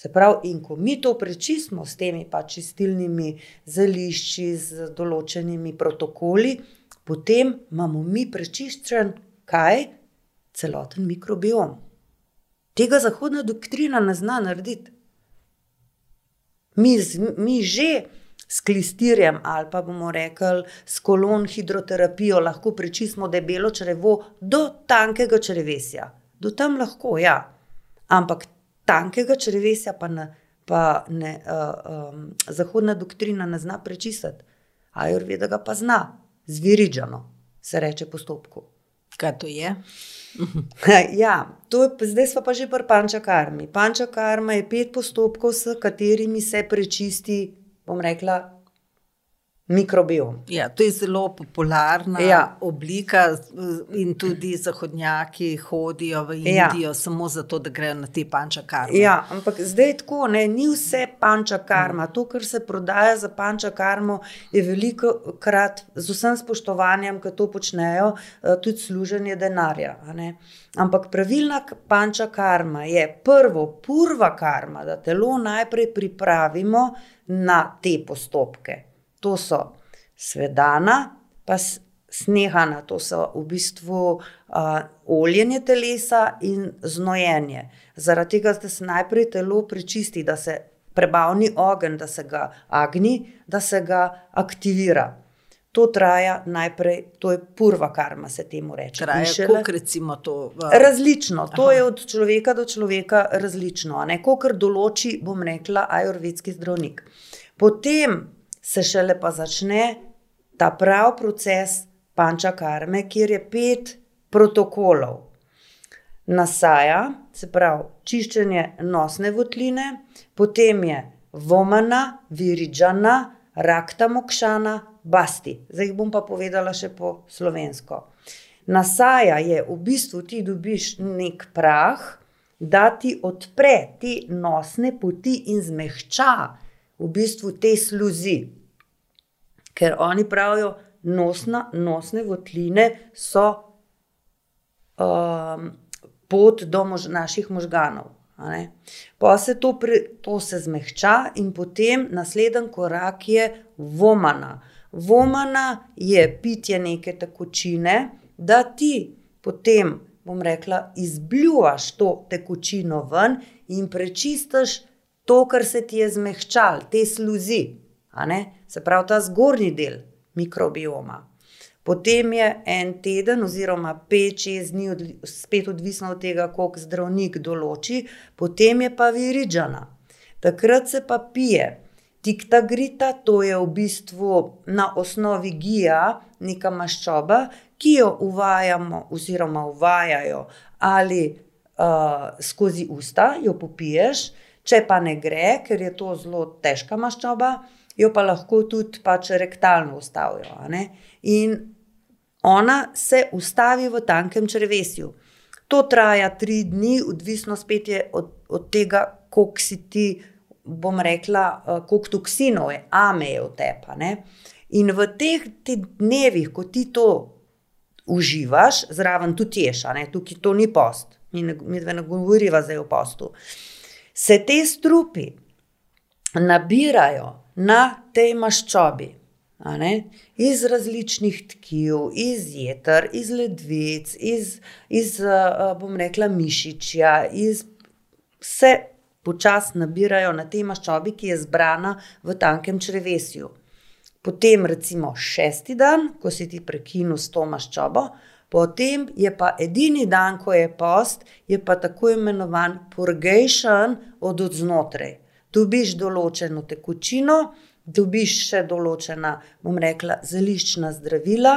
Se pravi, in ko mi to prečistimo s temi pač čistilnimi zelišči, z določenimi protokoli, potem imamo mi prečiščen kaj? Celoten mikrobiom. Tega zahodna doktrina ne zna narediti. Mi, mi že s klistirjem ali pa bomo rekli s kolon hidroterapijo lahko prečistimo debelo črevo do tankega črevesja. Do tam lahko, ja. Ampak tankega črvesja pa, ne, pa ne, uh, um, zahodna doktrina ne zna prečistiti. Ajurveda ga pa zna, zvirižano, se reče postopku. Kaj to je? ja, to je, zdaj smo pa že pri panča karmi. Panča karma je pet postopkov, s katerimi se prečisti, bom rekla, mikrobiom. Ja, to je zelo popularna ja. oblika, in tudi zahodnjaki hodijo v ja. Indijo ja. samo zato, da grejo na te panča karme. Ja, ampak zdaj je tako, ne, ni vse panča karma. To, kar se prodaja za panča karmo, je veliko krat z vsem spoštovanjem, ki to počnejo, eh, tudi služenje denarja. Ampak pravilna panča karma je prvo, prva karma, da telo najprej pripravimo na te postopke. To so svedana, pa snehana, to so v bistvu uh, oljenje telesa in znojenje. Zaradi tega, da se najprej telo prečisti, da se prebavni ogenj, da se ga agni, da se ga aktivira. To traja najprej, to je prva karma, se temu reče. To, v... Različno, to Aha. je od človeka do človeka različno. Kot določi, bom rekla, ajurvedski zdravnik. Potem se šele pa začne ta pravi proces panča karme, kjer je pet protokolov. Nasaja, se pravi, čiščenje nosne votline, potem je vomana, viridžana, rakta mokšana, basti. Zdaj jih bom pa povedala še po slovensko. Nasaja je v bistvu ti dobiš nek prah, da ti odpre te nosne poti in zmehča v bistvu te sluzi. Ker oni pravijo, nosna, nosne votline so um, pot do mož, naših možganov. Pa se to, pre, to se zmehča, in potem naslednji korak je vomana. Vomana je pitje neke tekočine, da ti potem, bom rekla, izbljuvaš to tekočino ven in prečistiš to, kar se ti je zmehčalo, te sluzi, se pravi ta zgornji del mikrobioma. Potem je en teden, oziroma pet, šest dni, od, spet odvisno od tega, koliko zdravnik določi, potem je pa viridžana. Takrat se pa pije. Tikta grita, to je v bistvu na osnovi gija, neka maščoba, ki jo uvajamo, oziroma uvajajo ali uh, skozi usta, jo popiješ, Če pa ne gre, ker je to zelo težka maščoba, jo pa lahko tudi pač rektalno ustavijo. In ona se ustavi v tankem črvesju. To traja tri dni, odvisno spet je od, od tega, koliko si ti, bom rekla, eh, koliko toksinov je, ame je v tepa. In v teh dnevih, ko ti to uživaš, zraven tudi ješ, ne, tukaj to ni post. Mi ne, mi ne govoriva zdaj o postu. Se te strupi nabirajo na tej maščobi, iz različnih tkiv, iz jeter, iz ledvic, iz, iz uh, bom rekla, mišičja, iz vse počasi nabirajo na tej maščobi, ki je zbrana v tankem črevesju. Potem, recimo, šesti dan, ko si ti prekinil s to maščobo, potem je pa edini dan, ko je post, je pa tako imenovan purgation od odznotraj. Dobiš določeno tekočino, dobiš še določena, bom rekla, zeliščna zdravila,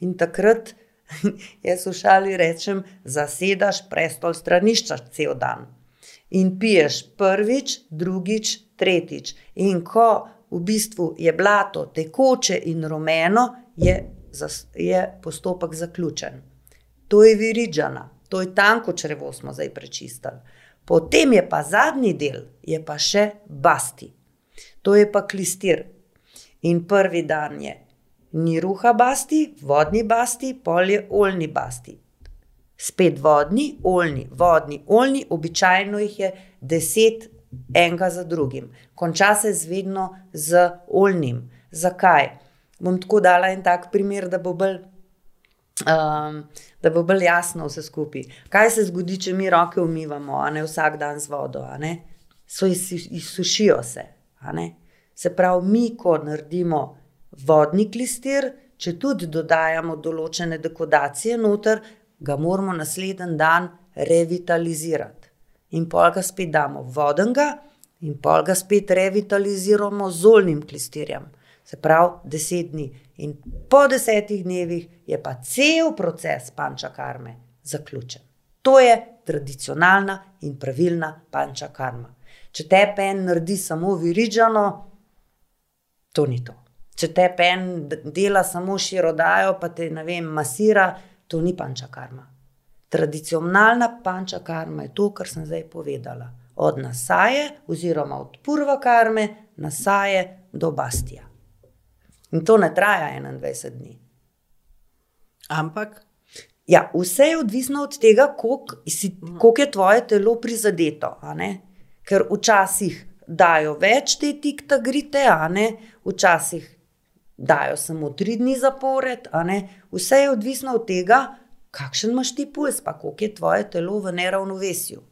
in takrat, jaz v šali rečem, zasedaš prestol stranišča cel dan in piješ prvič, drugič, tretjič. In ko v bistvu je blato tekoče in rumeno, je, je postopek zaključen. To je viridžana, to je tanko črevo, smo zdaj prečistili. Potem je pa zadnji del, je pa še basti. To je pa klistir. In prvi dan je ni ruha basti, vodni basti, polje oljni basti spet vodni, oljni, vodni, oljni, običajno jih je deset, enega za drugim. Konča se zvedno z oljnim. Zakaj? Bom tako dala en tak primer, da bo bolj. Um, da bo bolj jasno vse skupaj. Kaj se zgodi, če mi roke umivamo, a ne vsak dan z vodo, a ne? So izsušijo se, a ne? Se pravi, mi, ko naredimo vodni klistir, če tudi dodajamo določene dekodacije noter, ga moramo naslednji dan revitalizirati. In pol ga spet damo vodenga, in pol ga spet revitaliziramo z oljnim klistirjem. Se pravi, deset dni. In po desetih dnevih je pa cel proces panča karme zaključen. To je tradicionalna in pravilna panča karma. Če te pen naredi samo viridžano, to ni to. Če te pen dela samo širodajo, pa te ne vem, masira, to ni panča karma. Tradicionalna panča karma je to, kar sem zdaj povedala. Od nasaje, oziroma od purva karme, nasaje do bastija. In to ne traja 21 dni. Ampak. Ja, vse je odvisno od tega, koliko je tvoje telo prizadeto. Ker včasih dajo več te tikta grite, včasih dajo samo tri dni zapored, vse je odvisno od tega, kakšen imaš ti puls, pa koliko je tvoje telo v neravnovesju.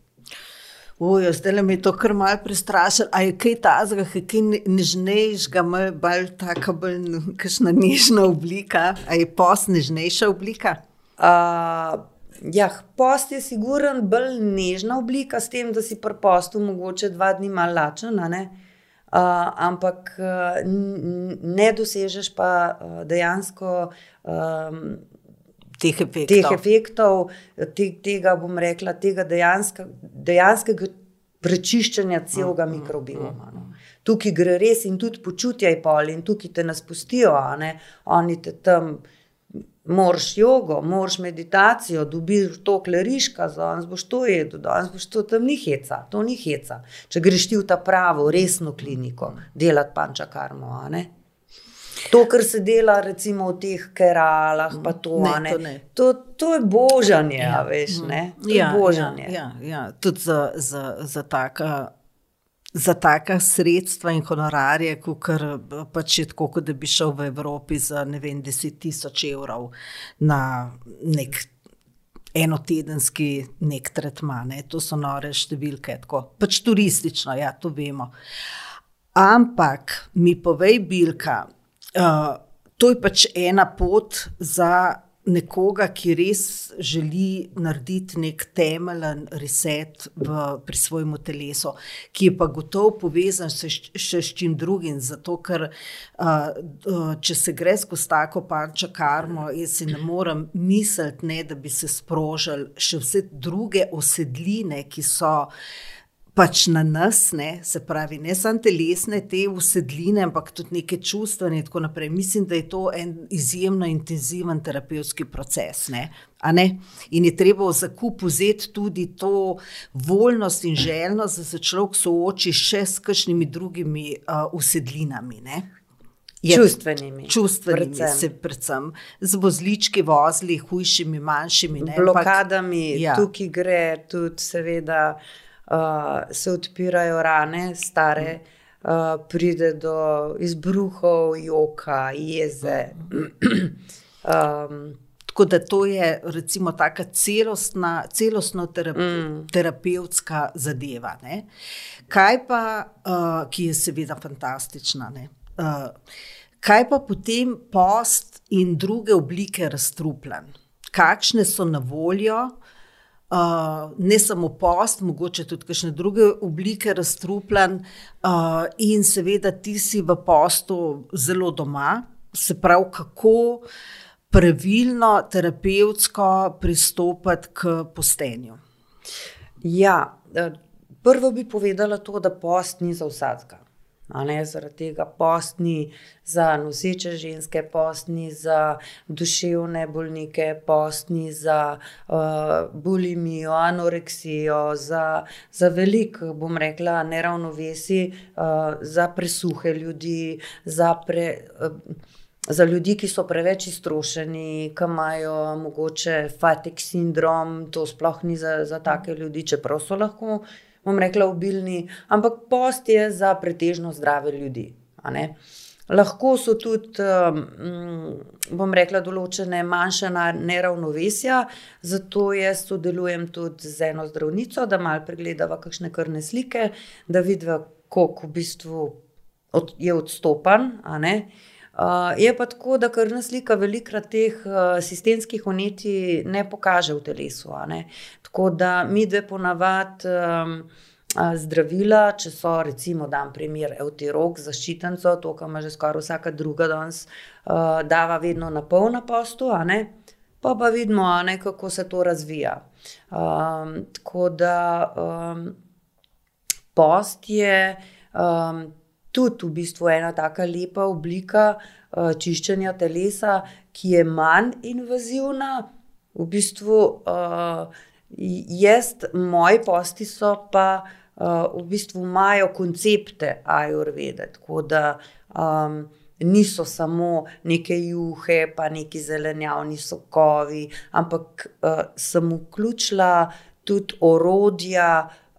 Ujo, zdaj mi je to kar mal prestrašilo. A je kaj tazga, kaj nežnejšega, bolj taka, bolj kakšna nežna oblika, a je post nežnejša oblika? Uh, ja, post je siguren bolj nežna oblika, s tem, da si pri postu mogoče dva dni mal lačen, Uh, ampak uh, ne dosežeš pa uh, dejansko um, teh efektov, teh efektov te, tega, bom rekla, tega dejanska, dejanskega prečiščanja celega mm, mikrobioma. No. Tukaj gre res in tudi počutje je pol, in tukaj te nas pustijo, oni te tam moraš jogo, moraš meditacijo, dobiš to kleriška, danes boš to jedel, danes boš to tam ni heca, to ni heca. Če greš ti v ta pravo, resno kliniko, delati panča karmo. To, kar se dela recimo v teh keralah, pa to, ne, ne. To, ne. to, to je božanje, ja. veš, ne? To ja, je božanje. Ja, ja, ja. Tudi za, za, za taka za taka sredstva in honorarje, kot pač je tako, da bi šel v Evropi za ne vem, 10 tisoč evrov na nek enotedenski nek tretman. Ne. To so nore številke, tako pač turistično, ja, to vemo. Ampak mi povej, Bilka, uh, to je pač ena pot za nekoga, ki res želi narediti nek temeljen reset v, pri svojem telesu, ki je pa gotovo povezan še, še s čim drugim. Zato, ker uh, če se gre skozi tako panča karmo, jaz si ne morem misliti, ne, da bi se sprožili še vse druge osedline, ki so pač na nas, ne, se pravi, ne samo telesne, te usedline, ampak tudi neke čustvene in tako naprej. Mislim, da je to en izjemno intenziven terapevtski proces. Ne, ne? In je treba v zakup vzeti tudi to voljnost in željnost, da se človek sooči še s kakšnimi drugimi uh, usedlinami. Ne? Je, čustvenimi. Čustvenimi, predvsem. se predvsem z vozlički vozili, hujšimi, manjšimi. Ne, Blokadami, ja. tukaj gre tudi, seveda, uh, se odpirajo rane, stare, uh, pride do izbruhov, joka, jeze. um, Tako da to je recimo tako celostna, celostno terape, mm. terapevtska zadeva. Ne? Kaj pa, uh, ki je seveda fantastična. Uh, kaj pa potem post in druge oblike razstrupljanj? Kakšne so na voljo? Uh, ne samo post, mogoče tudi kakšne druge oblike razstrupljanj, uh, in seveda ti si v postu zelo doma, se pravi, kako pravilno terapevtsko pristopiti k postenju? Ja, eh, prvo bi povedala to, da post ni za vsakega. Zaradi tega post ni za noseče ženske, post ni za duševne bolnike, post ni za uh, bulimijo, anoreksijo, za, za veliko, bom rekla, neravnovesi, uh, za presuhe ljudi, za pre. Uh, za ljudi, ki so preveč iztrošeni, ki imajo mogoče fatik sindrom, to sploh ni za, za take ljudi, čeprav so lahko, bom rekla, obilni, ampak post je za pretežno zdrave ljudi. Lahko so tudi, um, bom rekla, določene manjše neravnovesja, zato jaz sodelujem tudi z eno zdravnico, da malo pregledava kakšne krvne slike, da vidiva, koliko v bistvu od, je odstopan. Uh, je pa tako, da krvna slika velikrat teh uh, sistemskih unetij ne pokaže v telesu. Tako da mi dve ponavadi um, uh, zdravila, če so recimo, da imam primer Eutirok, zaščitenco, to, kar ima že skoraj vsaka druga danes, uh, dava vedno na pol na postu, pa pa vidimo, ne, kako se to razvija. Um, tako da um, post je. Um, tudi v bistvu ena tako lepa oblika uh, čiščenja telesa, ki je manj invazivna. V bistvu, uh, jaz, moji posti so pa uh, v bistvu imajo koncepte ajurvede. Tako da um, niso samo neke juhe, pa neki zelenjavni sokovi, ampak uh, sem vključila tudi orodja.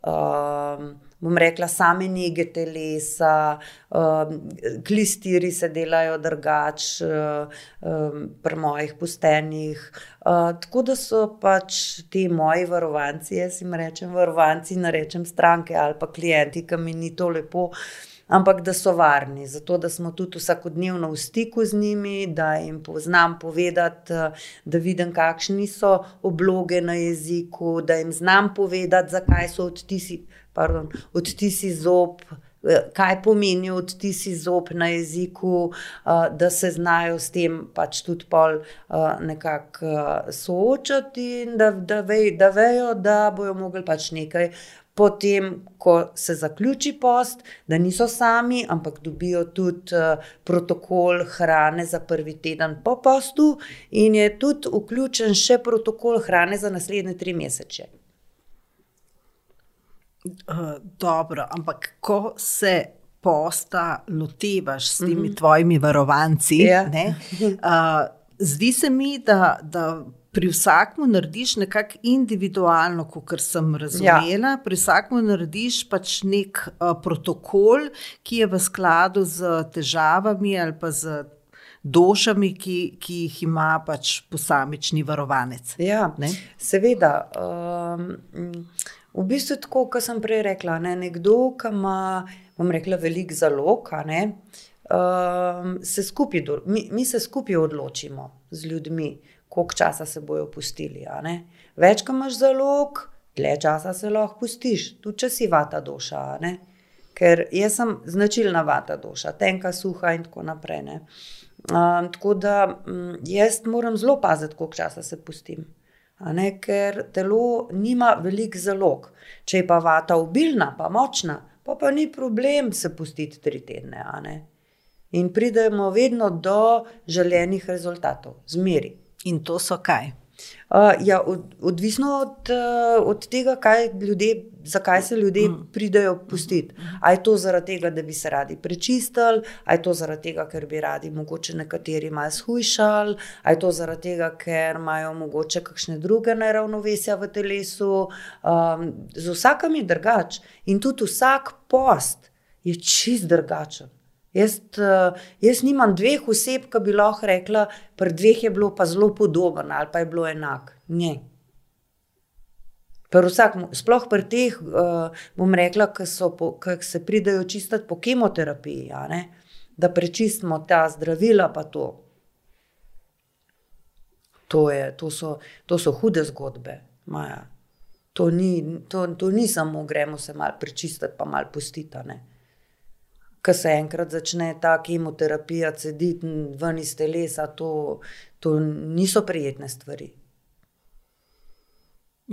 Um, bom rekla, same nege telesa, um, klistiri se delajo drugače um, pri mojih postenjih. Uh, tako da so pač ti moji varovanci, jaz jim rečem varovanci, ne rečem stranke ali pa klienti, ki mi ni to lepo. Ampak da so varni, zato da smo tudi vsakodnevno v stiku z njimi, da jim znam povedati, da vidim, kakšni so obloge na jeziku, da jim znam povedati, zakaj so odtisi pardon, odtisi zob. Eh, kaj pomeni odtisi zob na jeziku, eh, da se znajo s tem pač tudi pol eh, nekako soočati, in da, da, ve, da vejo, da bojo mogli pač nekaj. Potem, ko se zaključi post, da niso sami, ampak dobijo tudi protokol hrane za prvi teden po postu, in je tudi vključen še protokol hrane za naslednje tri mesece. Uh, dobro, ampak ko se posta lotevaš s temi mm -hmm. tvojimi varovanci, yeah. Ja. ne, uh, zdi se mi, da, da pri vsakem narediš nekako individualno, kot sem razumela. Ja. Pri vsakem narediš pač nek uh, protokol, ki je v skladu z težavami ali pa z. Došami, ki, ki jih ima pač posamični varovanec. Ja, ne? seveda. Um, V bistvu tako, kot sem prej rekla, ne, nekdo, ki ima, bom rekla, veliko zalog, ne, um, se skupaj, mi, mi se skupaj odločimo z ljudmi, koliko časa se bojo pustili. Več, ko imaš zalog, dlje časa se lahko pustiš, tudi če si vata duša. Ker jaz sem značilna vata duša, tenka, suha in tako naprej. Um, tako da um, jaz moram zelo paziti, koliko časa se pustim ne, ker telo nima veliko zalog. Če je pa vata obilna, pa močna, pa, pa ni problem se pustiti tri tedne. In pridemo vedno do želenih rezultatov, zmeri. In to so kaj? Uh, ja, od, odvisno od, uh, od tega, ljudje, zakaj se ljudje mm. pridejo pustiti. A je to zaradi tega, da bi se radi prečistili, a je to zaradi tega, ker bi radi mogoče nekateri malo shujšali, a je to zaradi tega, ker imajo mogoče kakšne druge neravnovesja v telesu. Um, z vsakim je drugač in tudi vsak post je čist drugačen. Jaz, uh, jaz nimam dveh oseb, ki bi lahko rekla, pri dveh je bilo pa zelo podobno ali pa je bilo enak. Ne. Vsak, sploh pri teh, uh, bom rekla, ki se pridajo čistiti po kemoterapiji, ja, da prečistimo ta zdravila, pa to. To, je, to, so, to so hude zgodbe. To ni, to, to ni samo, gremo se malo prečistiti, pa malo pustiti ko se enkrat začne ta kemoterapija cediti ven iz telesa, to, to niso prijetne stvari.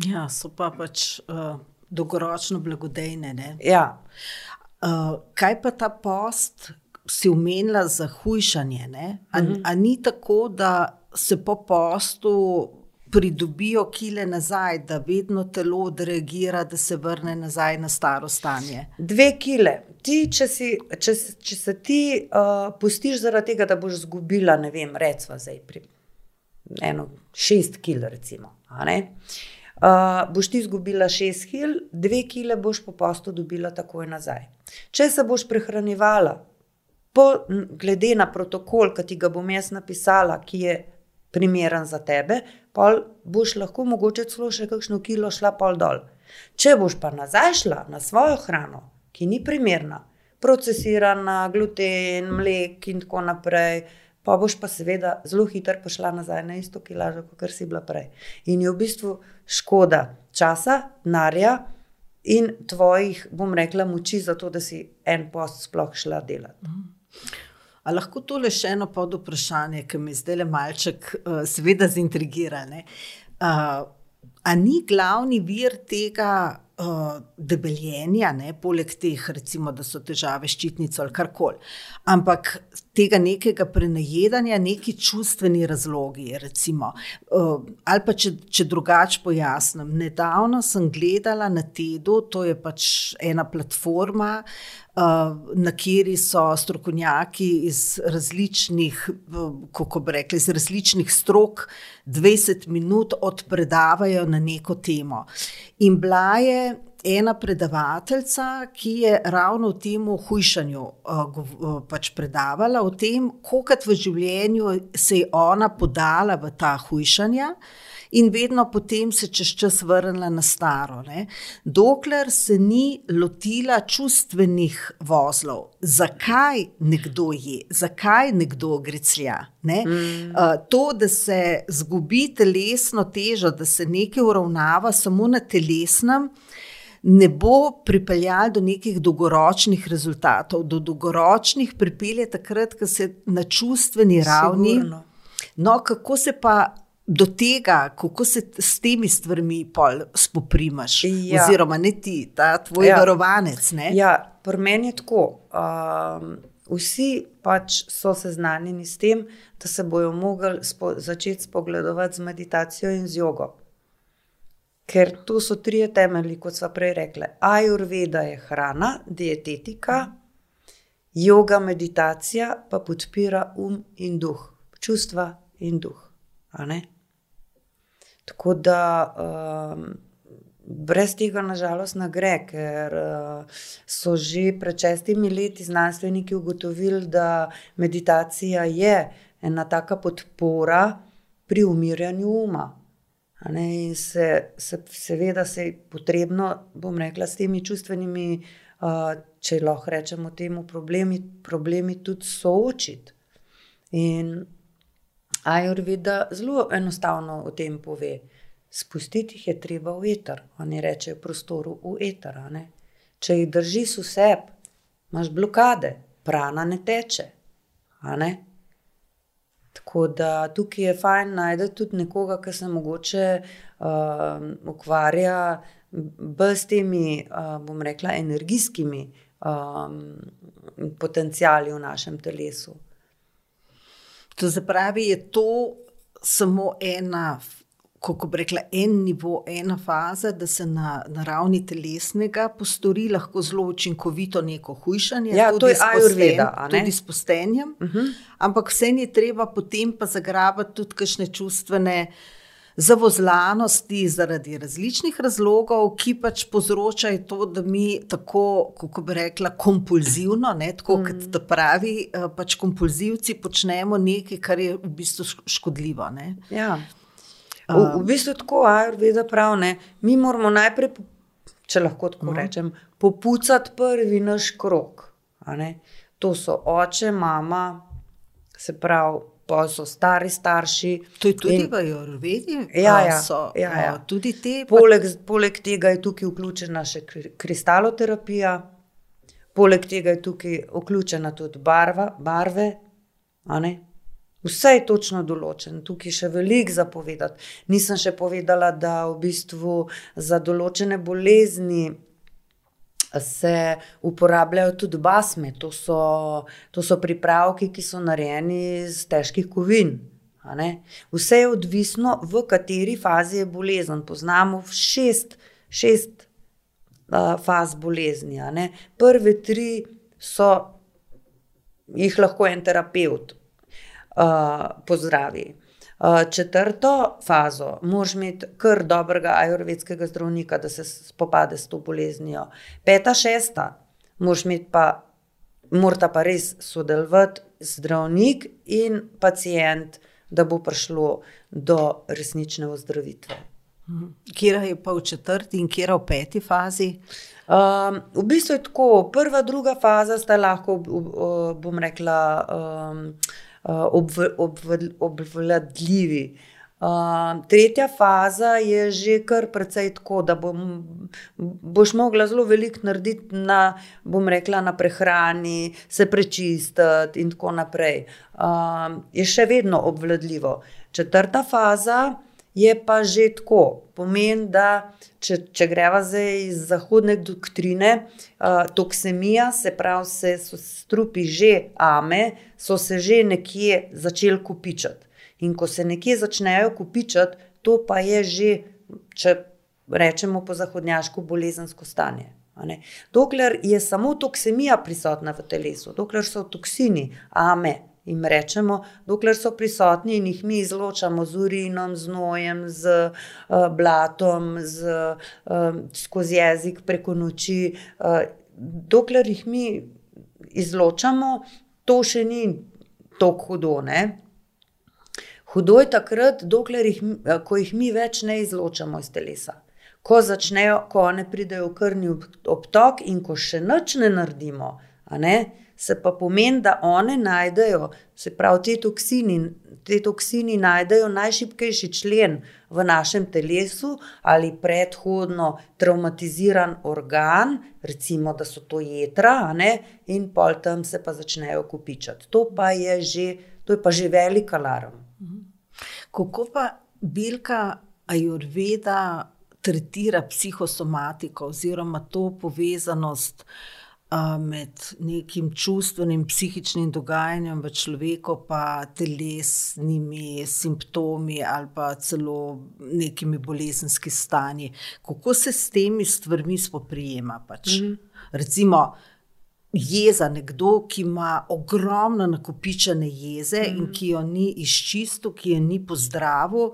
Ja, so pa pač uh, dolgoročno blagodejne. Ja. Uh, kaj pa ta post, si umenila za hujšanje? Ali uh -huh. ni tako, da se po postu pridobijo kile nazaj, da vedno telo odreagira, da se vrne nazaj na staro stanje? Dve kile. Ti, če, si, če, če se ti uh, pustiš zaradi tega, da boš izgubila, ne vem, recimo, zdaj pri eno šest kil, recimo. Uh, boš ti izgubila šest kil, dve kile boš po postu dobila takoj nazaj. Če se boš prehranjevala, po, glede na protokol, ki ti ga bom jaz napisala, ki je primeren za tebe, pol boš lahko mogoče celo še kakšno kilo šla pol dol. Če boš pa nazaj šla na svojo hrano, ki ni primerna, procesirana, gluten, mlek in tako naprej, pa boš pa seveda zelo hitro pošla nazaj na isto kilažo, kot si bila prej. In je v bistvu škoda časa, narja in tvojih, bom rekla, moči za to, da si en post sploh šla delati. Mhm. A lahko to le še eno pod vprašanje, ki me zdaj le malček, uh, seveda, zintrigira. Uh, a ni glavni vir tega uh, debeljenja, ne? poleg teh, recimo, da so težave s ščitnico ali karkoli, ampak tega nekega prenajedanja, neki čustveni razlogi. Recimo, uh, ali pa če, če drugače pojasnim. Nedavno sem gledala na TED-u, to je pač ena platforma. Uh, na kateri so strokovnjaki iz različnih, kako bi rekli, iz različnih strok, 20 minut odpredavajo na neko temo. In bila je ena predavateljica, ki je ravno v tem hujšanju uh, pač predavala, o tem, koliko v življenju se je ona podala v ta hujšanja. In vedno potem se čez čas vrnila na staro, ne? dokler se ni lotila čustvenih vozlov, zakaj nekdo je, zakaj nekdo greclja. Ne? Mm. Uh, to, da se zgubi telesno težo, da se nekaj uravnava samo na telesnem, ne bo pripeljal do nekih dolgoročnih rezultatov. Do dolgoročnih pripelje takrat, ko se na čustveni ravni. No, kako se pa do tega, kako se s temi stvarmi spoprimaš, ja. oziroma ne ti, ta tvoj ja. varovanec. Ja, pri meni je tako. Um, vsi pač so seznanjeni s tem, da se bodo mogli spo začeti spogledovati z meditacijo in z jogo. Ker to so tri temelji, kot smo prej rekli. Ajurveda je hrana, dietetika, yoga, meditacija pa podpira um in duh, čustva in duh. Tako da um, brez tega, nažalost, ne gre, ker uh, so že pred šestimi leti znanstveniki ugotovili, da meditacija je ena taka podpora pri umirjanju uma. Ne, in se, se, seveda, se je potrebno, bom rekla, s temi čustvenimi, uh, če lahko rečemo, temu problemi, problemi tudi soočiti. In Ajurveda zelo enostavno o tem pove. Spustiti jih je treba v eter, oni rečejo prostoru v eter. Če jih držiš vse, imaš blokade, prana ne teče. Ne? Tako da tukaj je fajn najti tudi nekoga, ki se mogoče uh, ukvarja s temi, uh, bom rekla, energijskimi um, potencijali v našem telesu. To se pravi, je to samo ena kako bi rekla, en nivo, ena faza, da se na, na ravni telesnega postori lahko zelo učinkovito neko hujšanje. Ja, to je posten- ajurveda? Tudi s postenjem. Uh -huh. Ampak vse je treba potem pa zagrabiti tudi kakšne čustvene zavozlanosti zaradi različnih razlogov, ki pač povzročajo to, da mi tako, kako bi rekla, kompulzivno, ne, tako mm. kot da pravi, eh, pač kompulzivci počnemo nekaj, kar je v bistvu šk- škodljivo. Ne. Ja. V, v bistvu tako, ajurveda pravi, mi moramo najprej, če lahko tako No. rečem, popucati prvi naš krok. a ne. To so oče, mama, se pravi, pa so stari starši. To je tudi In- v Jurvedi. Ja, ja, so, ja, ja. a, Tudi te. Poleg, poleg tega je tukaj vključena še kri- kristaloterapija, poleg tega je tukaj vključena tudi barva, barve. Vse je točno določeno, tukaj je še veliko zapovedati. Nisem še povedala, da v bistvu za določene bolezni se uporabljajo tudi basme. To so, to so pripravki, ki so narejeni iz težkih kovin. Vse je odvisno, v kateri fazi je bolezen. Poznamo šest, šest uh, faz bolezni. Prve tri so, jih lahko en terapeut uh, pozdravi. Uh, četrto fazo moraš imeti kar dobrega ajurvedskega zdravnika, da se spopade s to boleznijo. Peta, šesta, moraš imeti pa, morata pa res sodelovati zdravnik in pacijent, da bo prišlo do resnične ozdravitve. Kjer je pa v četrti in kjer v peti fazi? Um, v bistvu je tako, prva, druga faza sta lahko, ob, bom rekla, um, obv, obv, obvladljivi. Um, tretja faza je že kar precej tako, da bom, boš mogla zelo veliko narediti na, bom rekla, na prehrani, se prečistiti in tako naprej. Um, je še vedno obvladljivo. Četrta faza je pa že tako. Pomeni, da če, če greva zdaj iz zahodne doktrine, uh, toksemija, se pravi, se so strupi že ame, so se že nekje začeli kupičati. In ko se nekje začnejo kupičati, to pa je že, če rečemo po zahodnjaško, bolezensko stanje. Dokler je samo toksemija prisotna v telesu, dokler so toksini, ame, jim rečemo, dokler so prisotni in jih mi izločamo z urinom, z nojem, z uh, blatom, z, uh, skozi jezik preko noči, uh, dokler jih mi izločamo, to še ni tako hudo. Ne? Hudo je takrat, dokler jih, ko jih mi več ne izločamo iz telesa. Ko začnejo, ko one pridejo v krvni ob- obtok in ko še nič ne naredimo, ne, se pa pomeni, da one najdejo, se pravi, te toksini, te toksini najdejo najšibkejši člen v našem telesu ali predhodno traumatiziran organ, recimo, da so to jedra, a ne, in pol tam se pa začnejo kupičati. To pa je že, to je pa že velik alarm. Kako pa Bilka Ajurveda tretira psihosomatiko oziroma to povezanost med nekim čustvenim, psihičnim dogajanjem v človeku, pa telesnimi simptomi ali pa celo nekimi bolezenskimi stanji. Kako se s temi stvarmi spoprijema? Pač? Mm -hmm. Recimo, jeza, nekdo, ki ima ogromno nakopičene jeze mm. in ki jo ni izčistil, ki je ni pozdravil,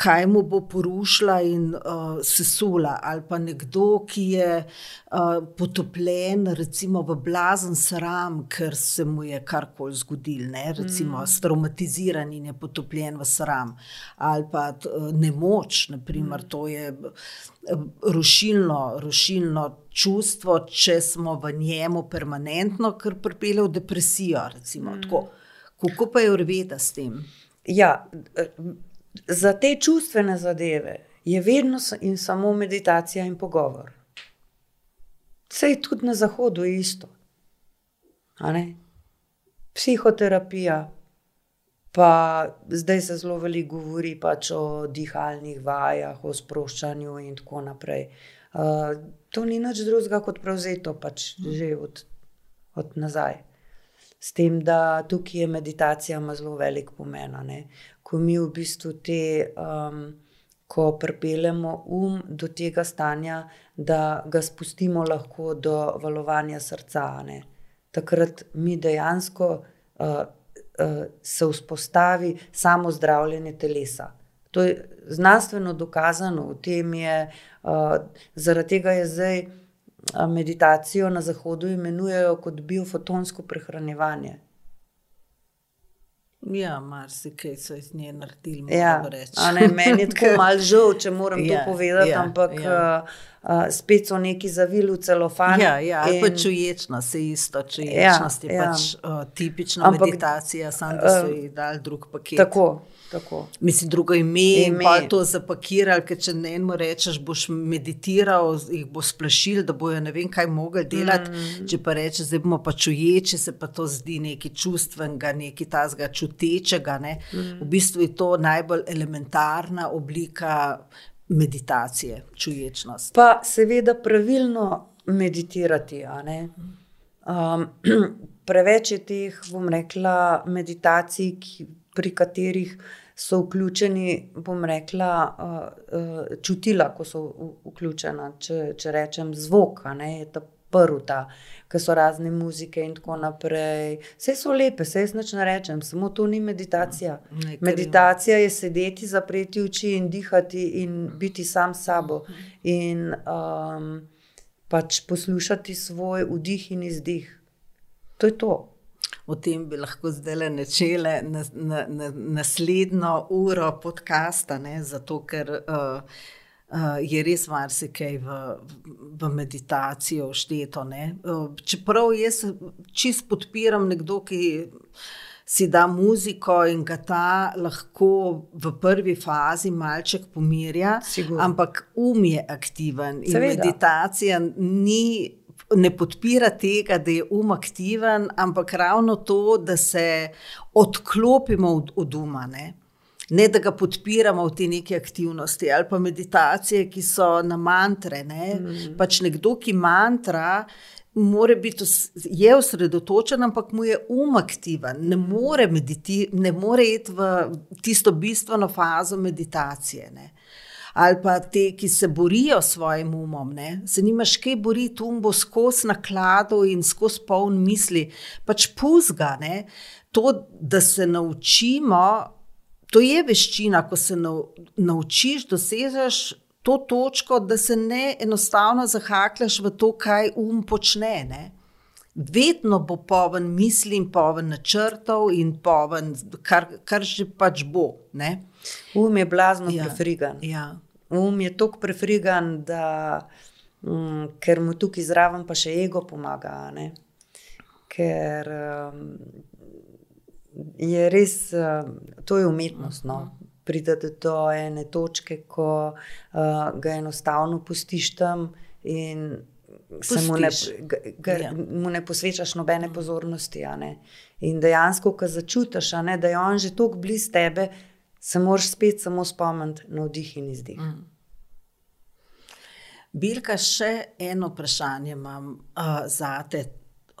kaj mu bo porušila in uh, sesula, ali pa nekdo, ki je uh, potopljen, recimo v blazen sram, ker se mu je karkoli zgodil, ne? recimo mm. traumatiziran in je potopljen v sram, ali pa uh, nemoč, naprimer, mm. to je rušilno, rušilno čustvo, če smo v njemu permanentno, kar pripelje v depresijo. Recimo, mm. Kako pa je urveda s tem? Ja, za te čustvene zadeve je vedno in samo meditacija in pogovor. Vse je tudi na zahodu isto. a ne. Psihoterapija, pa zdaj se zelo veliko govori pač o dihalnih vajah, o sproščanju in tako naprej. Uh, to ni nič drugega kot prevzeto, pač že od, od nazaj. S tem, da tukaj je meditacija ima zelo velik pomen. Ko mi v bistvu te um, ko pripeljemo um do tega stanja, da ga spustimo lahko do valovanja srca. Ne. Takrat mi dejansko uh, uh, se vzpostavi samo zdravljenje telesa. To je znanstveno dokazano, v tem je, uh, zaradi tega je zdaj meditacijo na Zahodu imenujejo kot biofotonsko prehranjevanje. Ja, marsikaj so iz nje naredili. Ja, ne, meni je tako malo žal, če moram ja, to povedati, ja, ampak ja. Uh, uh, spet so neki zavili v celofan. Ja, ja in... pa čuječnost je isto, čuječnost ja, je ja. pač uh, tipična ampak, meditacija, samo da so ji dali drug paket. Tako. Tako. Mislim, drugo ime, ime. pa to zapakirali, ker če ne eno rečeš, boš meditiral, jih bo splašil, da bojo ne vem kaj mogli delati. Mm. Če pa rečeš, zdaj bomo pa čuječi, se pa to zdi nekaj čustvenega, nekaj tazga čutečega. Ne? Mm. V bistvu je to najbolj elementarna oblika meditacije, čuječnost. Pa seveda pravilno meditirati. Um, preveč je teh, bom rekla, meditacij, ki, pri katerih so vključeni, bom rekla, uh, uh, čutila, ko so vključena, če, če rečem zvok, ne, je ta prvi, ki so razne muzike in tako naprej. Vse so lepe, vse jaz ne rečem, samo to ni meditacija. Ne, meditacija je sedeti, zapreti oči in dihati in biti sam s sabo. In um, pač poslušati svoj vdih in izdih. To je to o tem bi lahko zdaj le načele na, na, na, naslednjo uro podcasta, ne, zato ker uh, uh, je res marsikaj v, v meditaciji všteto. Uh, čeprav jaz čist podpiram nekdo, ki. Si da muziko in ga ta lahko v prvi fazi malček pomirja, Sigurno. ampak um je aktiven. Meditacija ni ne podpira tega, da je um aktiven, ampak ravno to, da se odklopimo od, od uma. Ne? ne da ga podpiramo v te neke aktivnosti ali pa meditacije, ki so na mantre. Ne? Mm. Pač nekdo, ki mantra. More biti, je osredotočen, ampak mu je um aktiven, ne more, ne more iti v tisto bistveno fazo meditacije. Ne ali pa te, ki se borijo s svojim umom, ne? se nimaš kaj boriti, um bo skozi naklado in skozi poln misli, pač puzga. Ne? To, da se naučimo, to je veščina, ko se naučiš, dosežeš to točko, da se ne enostavno zahaklaš v to, kaj um počne. Ne? Vedno bo poven misli in poven načrtov, in poven, kar, kar že pač bo. Ne? Um je blazno ja. prefrigan. Ja. Um je tako prefrigan, da um, ker mu tukaj zraven pa še ego pomaga. Ne? Ker um, je res, um, to je umetnost. No? Pridete do ene točke, ko uh, ga enostavno pustiš tam in se mu ne, ga, ja. mu ne posvečaš nobene pozornosti. In dejansko, ko začutiš, da je on že tako blizu tebe, se moraš spet samo spomniti na vdih in izdih. Mm. Bilka, še eno vprašanje imam uh, za te.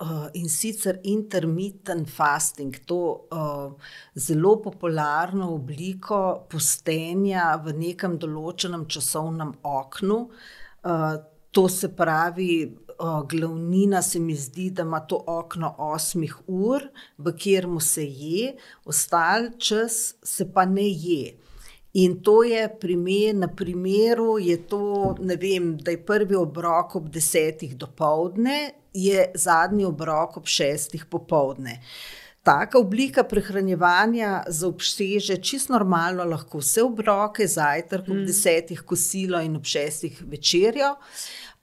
Uh, in sicer intermittent fasting, to uh, zelo popularno obliko postenja v nekem določenem časovnem oknu. Uh, to se pravi, glavnina se mi zdi, da ima to okno 8 ur, v katerem se je, ostal čas se pa ne je. In to je primer, na primeru, to, vem, da je prvi obrok ob desetih do povdne, je zadnji obrok ob šestih popovdne. Taka oblika prehranevanja zaobseže čisto normalno, lahko vse obroke, zajtrk ob mm. desetih, kosilo in ob šestih večerjo.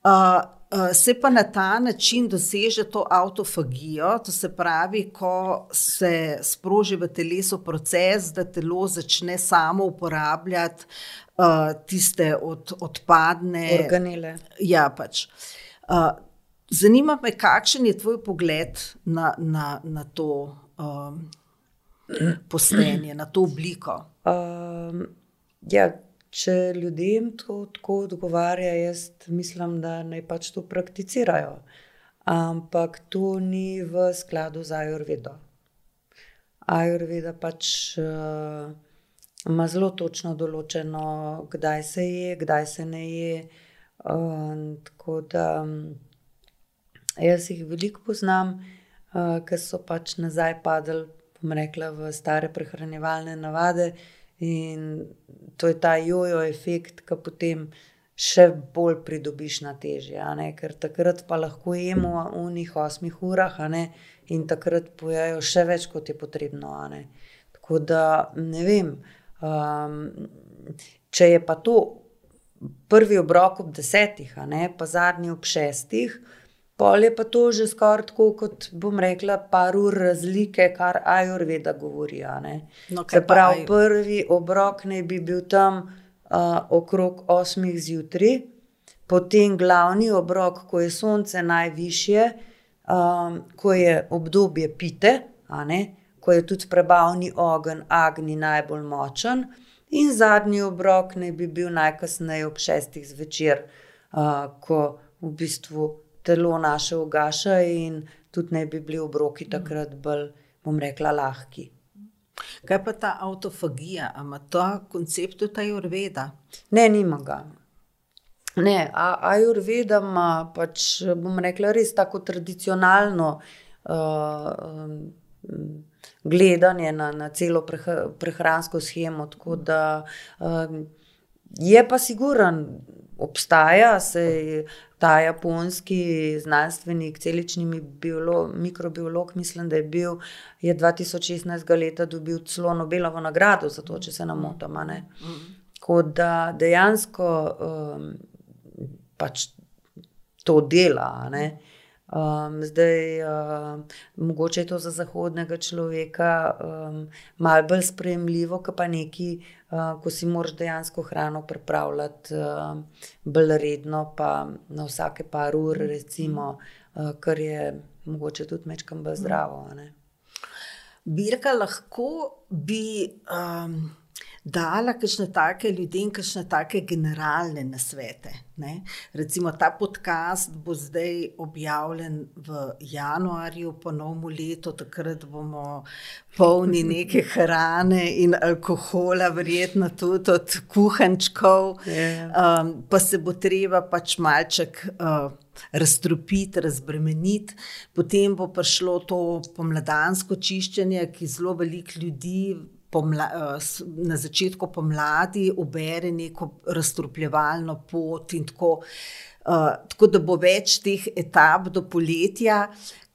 Uh, se pa na ta način doseže to avtofagijo, to se pravi, ko se sproži v telesu proces, da telo začne samo uporabljati uh, tiste od, odpadne organele. Ja, pač. Uh, zanima me, kakšen je tvoj pogled na, na, na to um, postenje, na to obliko. Um, ja, če ljudem to tako odgovarja, jaz mislim, da naj pač to prakticirajo. Ampak to ni v skladu z Ajurvedo. Ajurveda pač uh, ima zelo točno določeno, kdaj se je, kdaj se ne je. Uh, tako da jaz jih veliko poznam, uh, ker so pač nazaj padli, bom rekla, v stare prehranjevalne navade. In to je ta jojo efekt, ki potem še bolj pridobiš na težje. Ker takrat pa lahko jemo v unih osmih urah in takrat pojejo še več, kot je potrebno. Tako da ne vem. Um, če je pa to prvi obrok ob desetih, pa zadnji ob šestih, pol je pa to že skoraj tako, kot bom rekla, par ur razlike, kar Ajurveda govori. No, Se pravi, prvi obrok naj bi bil tam uh, okrog osmih zjutraj, potem glavni obrok, ko je sonce najvišje, um, ko je obdobje pite, ko je tudi prebavni ogenj, agni najbolj močen, in zadnji obrok naj bi bil najkasneje ob šestih zvečer, uh, ko v bistvu telo naše ugaša, in tudi naj bi bili obroki takrat bolj, bom rekla, lahki. Kaj pa ta avtofagija, ima ta koncept tudi Ajurveda? Ne, nima ga. Ne, Ajurveda ima pač, bom rekla, res tako tradicionalno uh, um, gledanje na, na celo prehransko shemo. Da, um, je pa siguren, obstaja, se ta japonski znanstvenik, celični biolog, mikrobiolog, mislim, da je bil, je 2016. leta dobil celo Nobelovo nagrado za to, če se nam motamo. Tako da dejansko um, pač to dela. Ne? Um, zdaj, um, mogoče je to za zahodnega človeka um, malo bolj sprejemljivo, kot pa neki, uh, ko si moraš dejansko hrano pripravljati uh, bolj redno, pa na vsake par ur, recimo, uh, kar je mogoče tudi mečkam bolj zdravo. Birka lahko bi. Um dala kakšne take ljudem, kakšne take generalne nasvete. Ne? Recimo ta podcast bo zdaj objavljen v januarju, po novem letu, takrat bomo polni neke hrane in alkohola, verjetno tudi od kuhančkov, um, pa se bo treba pač malček. Uh, Razstropiti, razbremeniti, potem bo prišlo to pomladansko čiščenje, ki zelo veliko ljudi pomla, eh, na začetku pomladi ubere neko razstrupljevalno pot, in tako, uh, tako da bo več teh etap do poletja.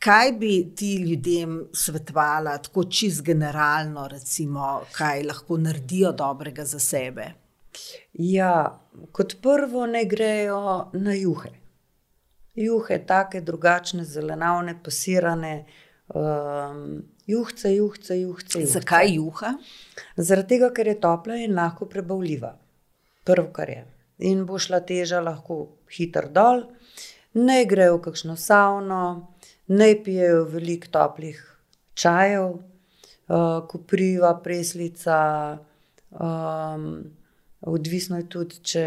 Kaj bi ti ljudem svetovala, tako čist generalno, recimo, kaj lahko naredijo dobrega za sebe? Ja, kot prvo, ne grejo na juhe. Juhe, take drugačne, zelenavne, pasirane. Um, Juhce, juhce, juhce. juhce. Zakaj juha? Zaradi tega, ker je topla in lahko prebavljiva. Prvo, kar je. In bo šla teža lahko hitro dol, ne grejo v kakšno savno, ne pijejo veliko toplih čajev, uh, kopriva, preslica. Um, odvisno je tudi, če,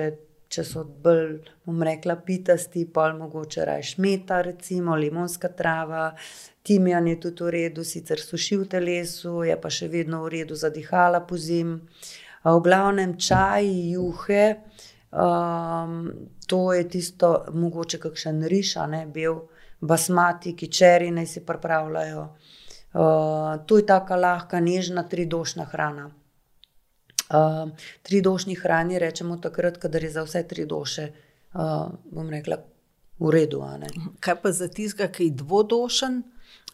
če so bolj, bom rekla, pitasti, pa mogoče rajš meta, recimo limonska trava, Timijan je tudi v redu, sicer suši v telesu, je pa še vedno v redu za dihala po zim. V glavnem čaj, juhe, um, to je tisto, mogoče kakšen riš, ne bil, basmati, ki čeri naj si pripravljajo. Uh, to je tako lahka, nežna, tridošna hrana. Uh, tridošni hrani rečemo takrat, kadar je za vse tri doše, uh, bom rekla, v redu. Kaj pa za tiska, ki je dvodošen?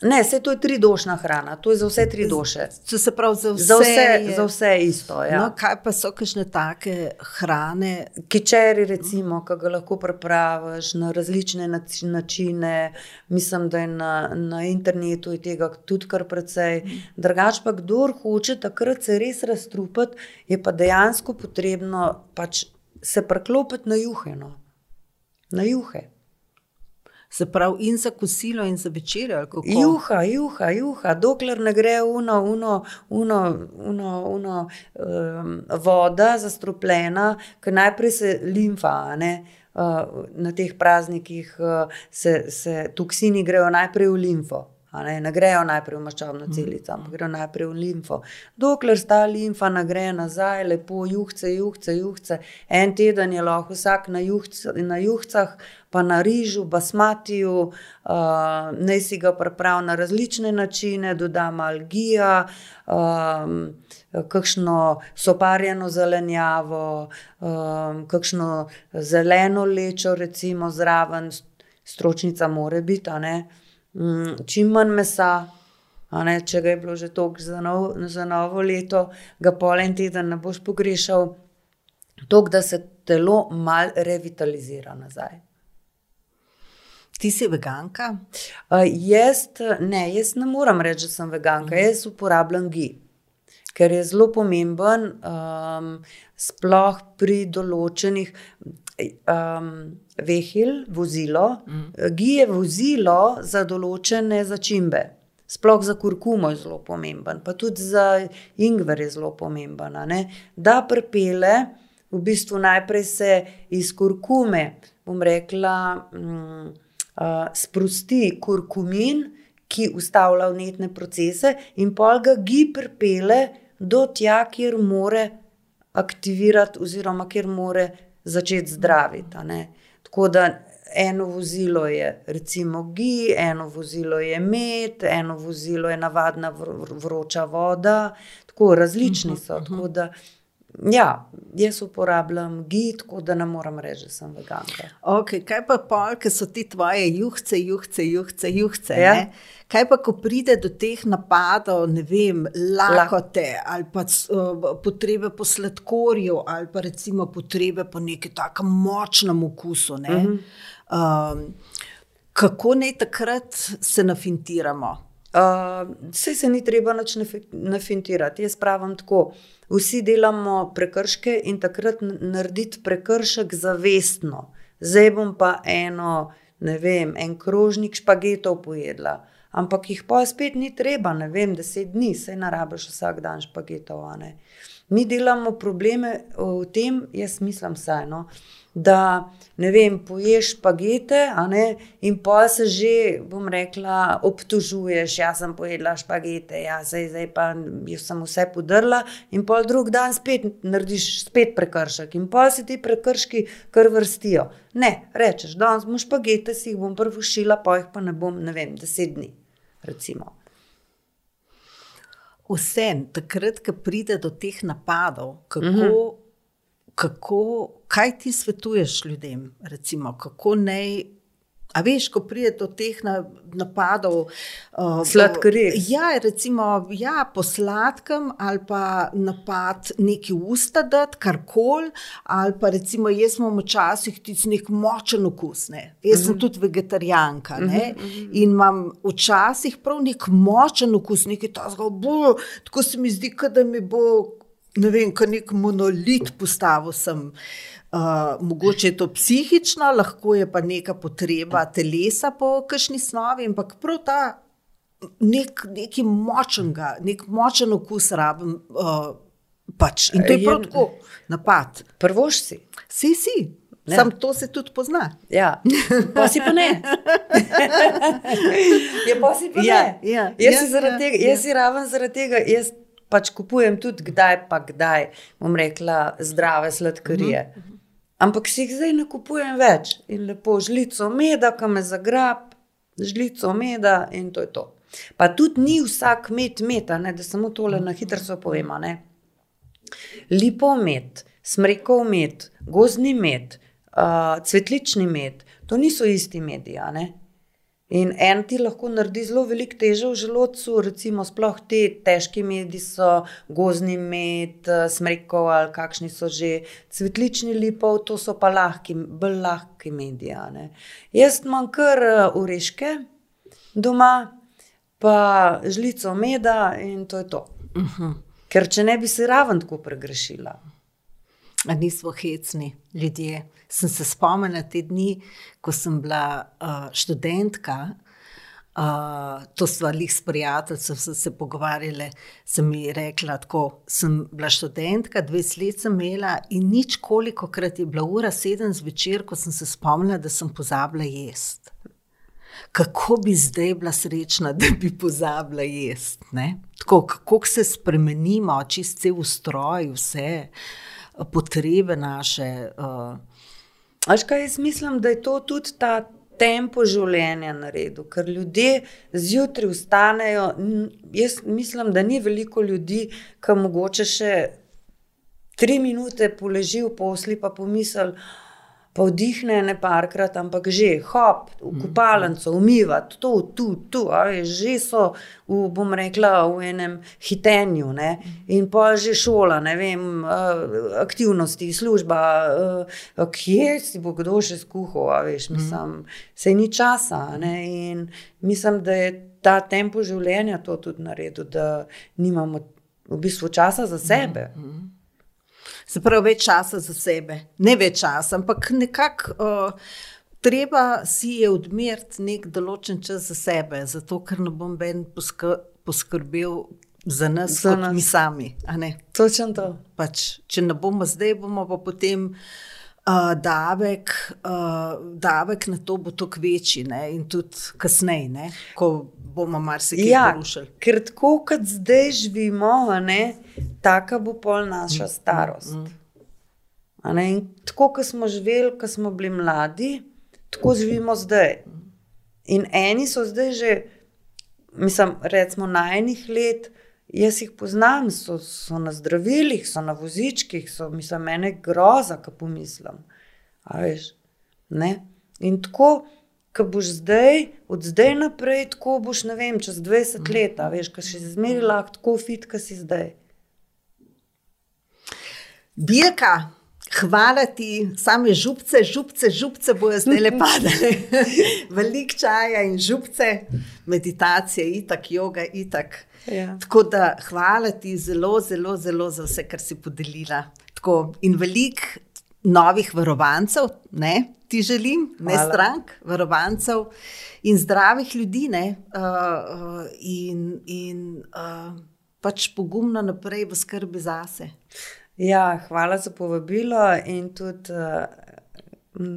Ne, vse to je tridošna hrana, to je za vse tri duše. Se pravi, za vse, za vse, za vse isto. Ja. No, kaj pa so kakšne take hrane? Kičeri, recimo, ki ga lahko prepraviš na različne načine. Mislim, da je na, na internetu je tega tudi kar precej. Drugač pa, kdo hoče takrat se res razstrupiti, je pa dejansko potrebno pač se preklopiti na juhe. No. Na juhe. Se pravi, in za kosilo, in za večer. Juha, juha, juha, dokler ne gre uno, uno, uno, uno, uno um, voda zastrupljena, ker najprej se limfa. Ne? Uh, na teh praznikih uh, se, se toksini grejo najprej v limfo. Ne, ne grejo najprej v maščobno celico, ampak grejo najprej v limfo. Dokler sta limfa ne gre nazaj, lepo juhce, juhce, juhce. En teden je lahko vsak na, juhc, na juhcah, pa na rižu, basmatiju, uh, naj si ga pripravi na različne načine, doda malo gija, um, kakšno soparjeno zelenjavo, um, kakšno zeleno lečo, recimo zraven, stročnica more biti, a ne. Mm, čim manj mesa, ne, če ga je bilo že toliko za, nov, za novo leto, ga pol en teden ne boš pogrešal, toliko, da se telo malo revitalizira nazaj. Ti si veganka? Uh, jaz, ne, jaz ne morem reči, da sem veganka, jaz uporabljam gi, ker je zelo pomemben, um, sploh pri določenih. Um, vehil, vozilo, mm. gi je vozilo za določene začimbe. Sploh za kurkumo je zelo pomemben, pa tudi za ingver je zelo pomemben. ne. Da prepele, v bistvu najprej se iz kurkume, bom rekla, mm, uh, sprosti kurkumin, ki ustavlja vnetne procese, in pol ga gi prepele do tja, kjer more aktivirati, oziroma kjer more začeti zdraviti. Tako da eno vozilo je recimo gi, eno vozilo je med, eno vozilo je navadna vr- vroča voda, tako različni so. Tako da, ja, jaz uporabljam gi, tako da ne morem reči, da sem veganka. Okay, kaj pa pol, ki so ti tvoje juhce, juhce, juhce, juhce? Ja. Ja. Kaj pa, ko pride do teh napadov, ne vem, lakote ali pa uh, potrebe po sladkorju, ali pa recimo potrebe po nekem tako močnem okusu. Ne? Uh -huh. um, kako naj takrat se nafintiramo? Uh, Vse se ni treba nič nafi- nafintirati. Jaz pravim tako. Vsi delamo prekrške in takrat narediti prekršek zavestno. Zdaj bom pa eno, ne vem, en krožnik špagetov pojedla. Ampak jih pa spet ni treba, ne vem, deset dni, sej ne rabiš vsak dan špagetov. ne. Mi delamo probleme v tem, jaz mislim vseeno, da ne vem, poješ špagete, ne, in pa se že, bom rekla, obtožuješ, jaz sem pojedla špagete, ja, zdaj, zdaj pa jaz sem vse podrla, in pol drug dan spet narediš spet prekršek, in pa se ti prekrški kar vrstijo. Ne, rečeš, danes bom špagete, si jih bom prvo šila, pa jih pa ne bom, ne vem, deset dni. Recimo. Vsem, takrat, ko pride do teh napadov, kako, mm -hmm. kako, kaj ti svetuješ ljudem, recimo, kako naj. A veš, ko pride do teh na, napadov, uh, Sladkorij. Ja, recimo, ja, po sladkem, ali pa napad neki usta, dati karkoli, ali pa recimo, jaz imam včasih tudi nek močen okus. Ne. Jaz mm -hmm. sem tudi vegetarijanka mm -hmm. in imam včasih prav nek močen okus, nekaj tazga, bo, tako se mi zdi, da mi bo, ne vem, nek monolit postavil sem. Uh, mogoče je to psihično, lahko je pa neka potreba telesa po kakšni snovi, ampak prav ta nek, nekaj močnega, nek močen okus rabim. Uh, pač. In to je prav Je- tako, napad. Prvoš si. Si, si, Ja. sam to se tudi pozna. Ja, pa si pa ne. ja, pa si pa Ja, ne. ja, jaz ja, si zaradi ja, tega, ja. jaz si raven zaradi tega, jaz pač kupujem tudi kdaj pa kdaj, bom rekla, zdrave sladkarije. Uh -huh. Ampak si jih zdaj ne kupujem več in lepo žlico meda, ki me zagrab, žlico meda in to je to. Pa tudi ni vsak med meta, ne, da samo tole na hitro povemo. Ne. Lipov med, smrekov med, gozdni med, uh, cvetlični med, to niso isti mediji. In en ti lahko naredi zelo veliko težo v želodcu, recimo, sploh ti težki medi so gozdni med, eh, smrekov ali kakšni so že cvetlični lipov, to so pa lahki, bolj lahki mediji. a ne. Jaz imam kar eh, oreške doma, pa žlico meda in to je to. Uh -huh. Ker če ne bi se raven tako pregrešila. Nismo hecni ljudje. Sem se spomnila te dni, ko sem bila uh, študentka. Uh, to smo jih s prijateljem se, se pogovarjali. Sem mi rekla, tako sem bila študentka, 20 let sem imela in nič koliko krat je bila ura sedem zvečer, ko sem se spomnila, da sem pozabila jesti. kako bi zdaj bila srečna, da bi pozabila jesti. Tako, kako se spremenimo, čist cel ustroj, vse potrebe naše. Uh. Aš kaj jaz mislim, da je to tudi ta tempo življenja naredil, ker ljudje zjutraj vstanejo. Jaz mislim, da ni veliko ljudi, ki mogoče še tri minute poleži v posli, pa pomisli pa vdihne ne parkrat, ampak že hop, v mhm. kopalnico, umivati, to, tu, tu, ali že so, v, bom rekla, v enem hitenju, ne? in pa že šola, ne vem, aktivnosti, služba, kje si bo kdo še skuhal, veš, mhm. mislim, se ni časa. Ne? In mislim, da je ta tempo življenja to tudi naredil, da nimamo v bistvu časa za sebe. Mm -hmm. Se pravi, več časa za sebe, ne več časa, ampak nekako uh, treba si je odmeriti nek določen čas za sebe, zato ker ne bom ben poskrbel za nas, za nas. mi sami. Točno to. Pač, če ne bomo zdaj, bomo pa potem. Uh, davek, uh, davek na to bo tako večji, ne? in tudi kasneje, ko bomo marsikaj ja, porušili. Ker tako kot zdaj živimo, tako bo pol naša mm, starost. Mm, mm. Tako kot smo živeli, ko smo bili mladi, tako živimo zdaj. In eni so zdaj že, mislim, recimo na enih let. Jaz jih poznam, so, so na zdravilih, so na vozičkih, so mislim, mene groza, ko pomislim. In tako, ki boš zdaj, od zdaj naprej, tako boš, ne vem, čez 20 mhm. let, veš, kaj še zmeri lahko tako fit, kot si zdaj. Bilka, hvala ti, same župce, župce, župce bojo zdaj le padale. Veliko čaja in župce, meditacije, itak, yoga, itak. Ja. Tako da hvala ti zelo, zelo, zelo za vse, kar si podelila. Tako, in veliko novih varovancev, ne, ti želim, ne Hvala. strank, varovancev in zdravih ljudi, ne, uh, in, in uh, pač pogumno naprej v skrbi zase. Ja, hvala za povabilo in tudi uh,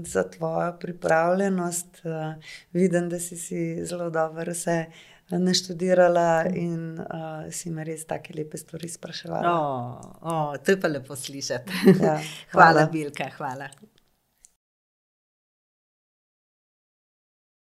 za tvojo pripravljenost. Uh, vidim, da si, si zelo dobro vse naštudirala in uh, si me res tako lepe stvari spraševala. Oh, oh, to je pa lepo slišati. Ja, hvala, hvala, Bilka, hvala.